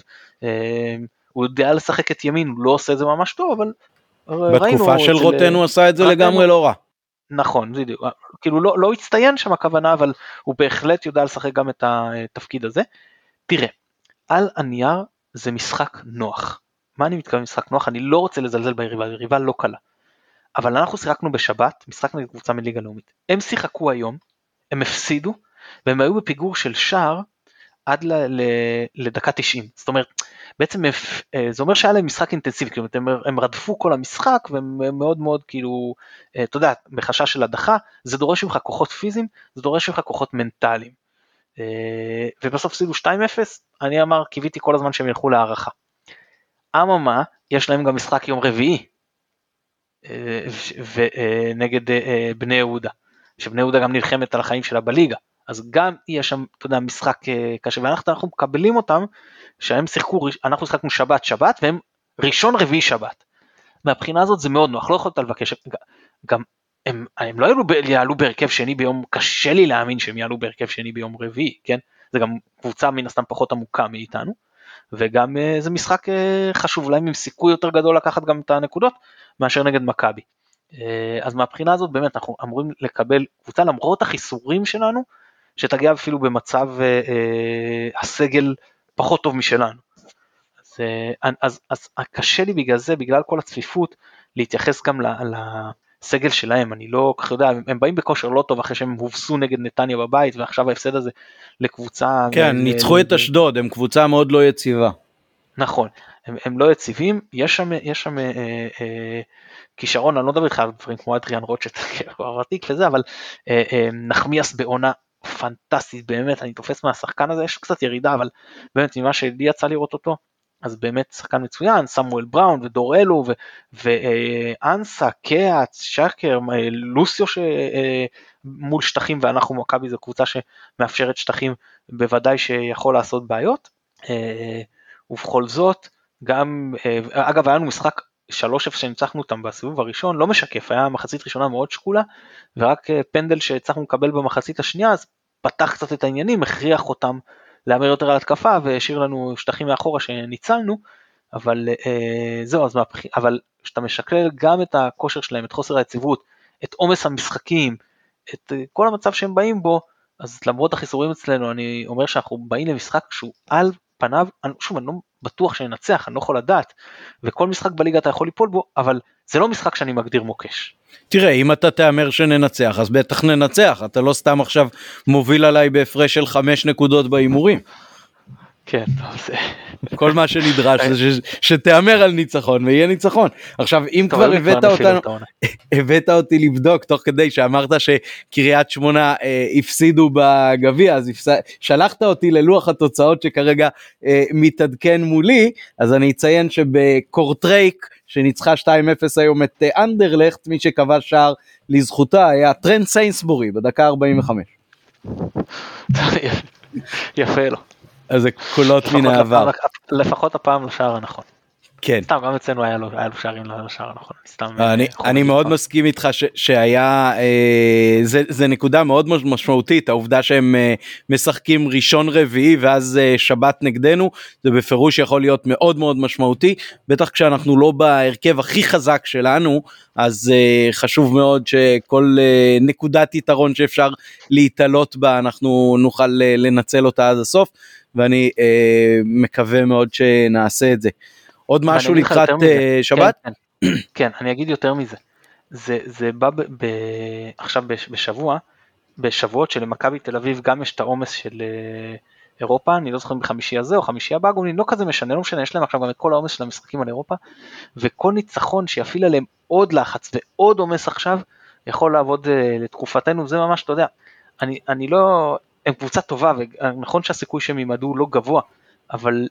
הוא יודע לשחק את ימין, הוא לא עושה את זה ממש טוב, אבל. בתקופה של רוטן הוא עשה את זה לגמרי לא רע. נכון, בדיוק, כאילו לא, לא הצטיין שם הכוונה, אבל הוא בהחלט יודע לשחק גם את התפקיד הזה. תראה, על הנייר זה משחק נוח. מה אני מתכוון משחק נוח? אני לא רוצה לזלזל ביריבה, היריבה לא קלה. אבל אנחנו שיחקנו בשבת, משחק נגד קבוצה מליגה לאומית. הם שיחקו היום, הם הפסידו, והם היו בפיגור של שער עד ל, ל, לדקה 90. זאת אומרת, בעצם אה, זה אומר שהיה להם משחק אינטנסיבי, כאילו הם, הם רדפו כל המשחק והם מאוד מאוד כאילו, אה, אתה יודע, בחשש של הדחה, זה דורש ממך כוחות פיזיים, זה דורש ממך כוחות מנטליים. אה, ובסוף הפסידו 2-0, אני אמר, קיוויתי כל הזמן שהם ילכו להערכה. אממה, יש להם גם משחק יום רביעי, ונגד בני יהודה, שבני יהודה גם נלחמת על החיים שלה בליגה. אז גם יש שם, אתה יודע, משחק אה, קשה, ואנחנו מקבלים אותם, שהם שיחקו, אנחנו שיחקנו שבת שבת, והם ראשון רביעי שבת. מהבחינה הזאת זה מאוד נוח, לא יכולת לבקש, גם הם, הם לא יעלו, יעלו בהרכב שני ביום, קשה לי להאמין שהם יעלו בהרכב שני ביום רביעי, כן? זה גם קבוצה מן הסתם פחות עמוקה מאיתנו, וגם אה, זה משחק אה, חשוב להם עם סיכוי יותר גדול לקחת גם את הנקודות, מאשר נגד מכבי. אז מהבחינה הזאת באמת אנחנו אמורים לקבל קבוצה למרות החיסורים שלנו, שתגיע אפילו במצב אה, אה, הסגל פחות טוב משלנו. אז, אה, אז, אז קשה לי בגלל זה, בגלל כל הצפיפות, להתייחס גם לסגל שלהם, אני לא כך יודע, הם באים בכושר לא טוב אחרי שהם הובסו נגד נתניה בבית, ועכשיו ההפסד הזה לקבוצה... כן, גם, ניצחו את אשדוד, הם קבוצה מאוד לא יציבה. נכון, הם, הם לא יציבים, יש שם, יש שם אה, אה, כישרון, אני לא מדבר איתך על דברים כמו אדריאן רוטשט, וזה, אבל אה, אה, נחמיאס בעונה פנטסטית באמת אני תופס מהשחקן הזה יש קצת ירידה אבל באמת ממה שלי יצא לראות אותו אז באמת שחקן מצוין סמואל בראון ודור אלו ואנסה קאץ שקר לוסיו שמול שטחים ואנחנו מכבי זו קבוצה שמאפשרת שטחים בוודאי שיכול לעשות בעיות ובכל זאת גם אגב היה לנו משחק 3-0 שניצחנו אותם בסיבוב הראשון לא משקף, היה מחצית ראשונה מאוד שקולה ורק אה, פנדל שהצלחנו לקבל במחצית השנייה אז פתח קצת את העניינים, הכריח אותם להמר יותר על התקפה והשאיר לנו שטחים מאחורה שניצלנו, אבל אה, זהו, אז מהבח... אבל כשאתה משקלל גם את הכושר שלהם, את חוסר היציבות, את עומס המשחקים, את אה, כל המצב שהם באים בו, אז למרות החיסורים אצלנו, אני אומר שאנחנו באים למשחק שהוא על פניו, שוב, אני לא בטוח שננצח, אני לא יכול לדעת, וכל משחק בליגה אתה יכול ליפול בו, אבל זה לא משחק שאני מגדיר מוקש. תראה, אם אתה תהמר שננצח, אז בטח ננצח, אתה לא סתם עכשיו מוביל עליי בהפרש של חמש נקודות בהימורים. כן, זה... כל מה שנדרש זה שתהמר על ניצחון ויהיה ניצחון. עכשיו אם כבר הבאת אותנו, הבאת אותי לבדוק תוך כדי שאמרת שקריית שמונה אה, הפסידו בגביע אז שלחת אותי ללוח התוצאות שכרגע אה, מתעדכן מולי אז אני אציין שבקורטרייק שניצחה 2-0 היום את אה, אנדרלכט מי שקבע שער לזכותה היה טרנד סיינסבורי בדקה 45. יפה לו. אז זה קולות מן העבר. לפחות הפעם לשער הנכון. כן. סתם, גם אצלנו היה לו, היה לו שערים לשער הנכון, סתם. אני, אה, אני מאוד חובב מסכים איתך ש, שהיה, אה, זה, זה נקודה מאוד מאוד משמעותית, העובדה שהם אה, משחקים ראשון רביעי ואז אה, שבת נגדנו, זה בפירוש יכול להיות מאוד מאוד משמעותי, בטח כשאנחנו לא בהרכב הכי חזק שלנו, אז אה, חשוב מאוד שכל אה, נקודת יתרון שאפשר להתעלות בה, אנחנו נוכל אה, לנצל אותה עד הסוף, ואני אה, מקווה מאוד שנעשה את זה. עוד משהו לקראת. אה, שבת? כן, כן. כן, אני אגיד יותר מזה. זה, זה בא ב, ב, עכשיו בש- בשבוע, בשבועות שלמכבי תל אביב גם יש את העומס של אה, אירופה, אני לא זוכר אם בחמישי הזה או חמישי הבא, גומלין, לא כזה משנה, לא משנה, יש להם עכשיו גם את כל העומס של המשחקים על אירופה, וכל ניצחון שיפעיל עליהם עוד לחץ ועוד עומס עכשיו, יכול לעבוד אה, לתקופתנו, זה ממש, אתה יודע, אני, אני לא, הם קבוצה טובה, ונכון שהסיכוי שהם יימדו לא גבוה, אבל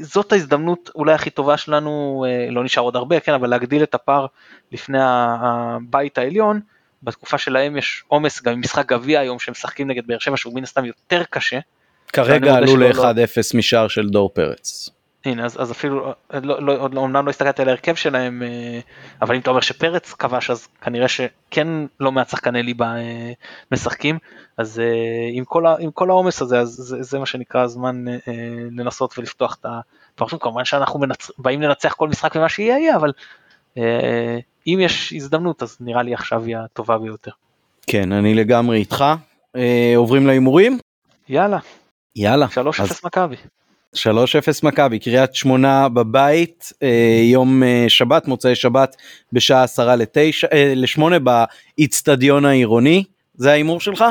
זאת ההזדמנות אולי הכי טובה שלנו, אה, לא נשאר עוד הרבה, כן, אבל להגדיל את הפער לפני הבית העליון, בתקופה שלהם יש עומס גם עם משחק גביע היום שהם משחקים נגד באר שבע שהוא מן הסתם יותר קשה, כרגע עלו שלא- ל-1-0 משער של דור פרץ. הנה אז, אז אפילו, לא, לא, עוד לא- אומנם לא הסתכלתי על ההרכב שלהם, אה, אבל אם אתה אומר שפרץ כבש אז כנראה שכן לא מעט שחקני ליבה אה, משחקים, אז אה, עם כל ה- עם כל העומס הזה, אז זה, זה מה שנקרא הזמן אה, אה, לנסות ולפתוח את הפרשנות, כמובן שאנחנו מנצ... באים לנצח כל משחק ומה שיהיה יהיה, אבל אה, אם יש הזדמנות אז נראה לי עכשיו היא הטובה ביותר. כן, אני לגמרי איתך. אה, עוברים להימורים? יאללה, יאללה. 3-0 אז מכבי. 3-0 מכבי, קריית שמונה בבית, אה, יום אה, שבת, מוצאי שבת, בשעה עשרה לתשע, אה, לשמונה באיצטדיון העירוני. זה ההימור שלך?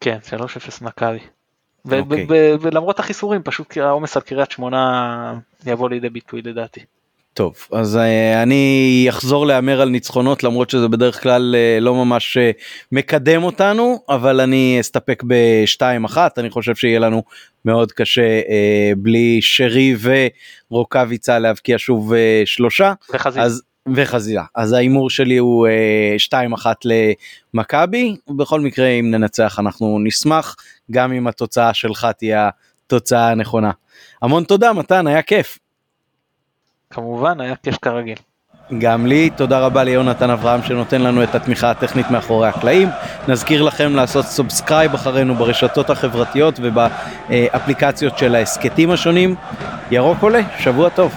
כן, 3-0 מכבי. אוקיי. ולמרות החיסורים, פשוט העומס על קריית שמונה יבוא לידי ביטוי לדעתי. טוב, אז אה, אני אחזור להמר על ניצחונות למרות שזה בדרך כלל אה, לא ממש אה, מקדם אותנו, אבל אני אסתפק ב-2-1, אני חושב שיהיה לנו מאוד קשה בלי שרי ורוקאביצה להבקיע שוב שלושה. וחזית. אז וחזילה אז ההימור שלי הוא אה, 2-1 למכבי בכל מקרה אם ננצח אנחנו נשמח גם אם התוצאה שלך תהיה התוצאה הנכונה. המון תודה מתן היה כיף. כמובן, היה כיף כרגיל. גם לי, תודה רבה ליונתן אברהם שנותן לנו את התמיכה הטכנית מאחורי הקלעים. נזכיר לכם לעשות subscribe אחרינו ברשתות החברתיות ובאפליקציות של ההסכתים השונים. ירוק עולה, שבוע טוב.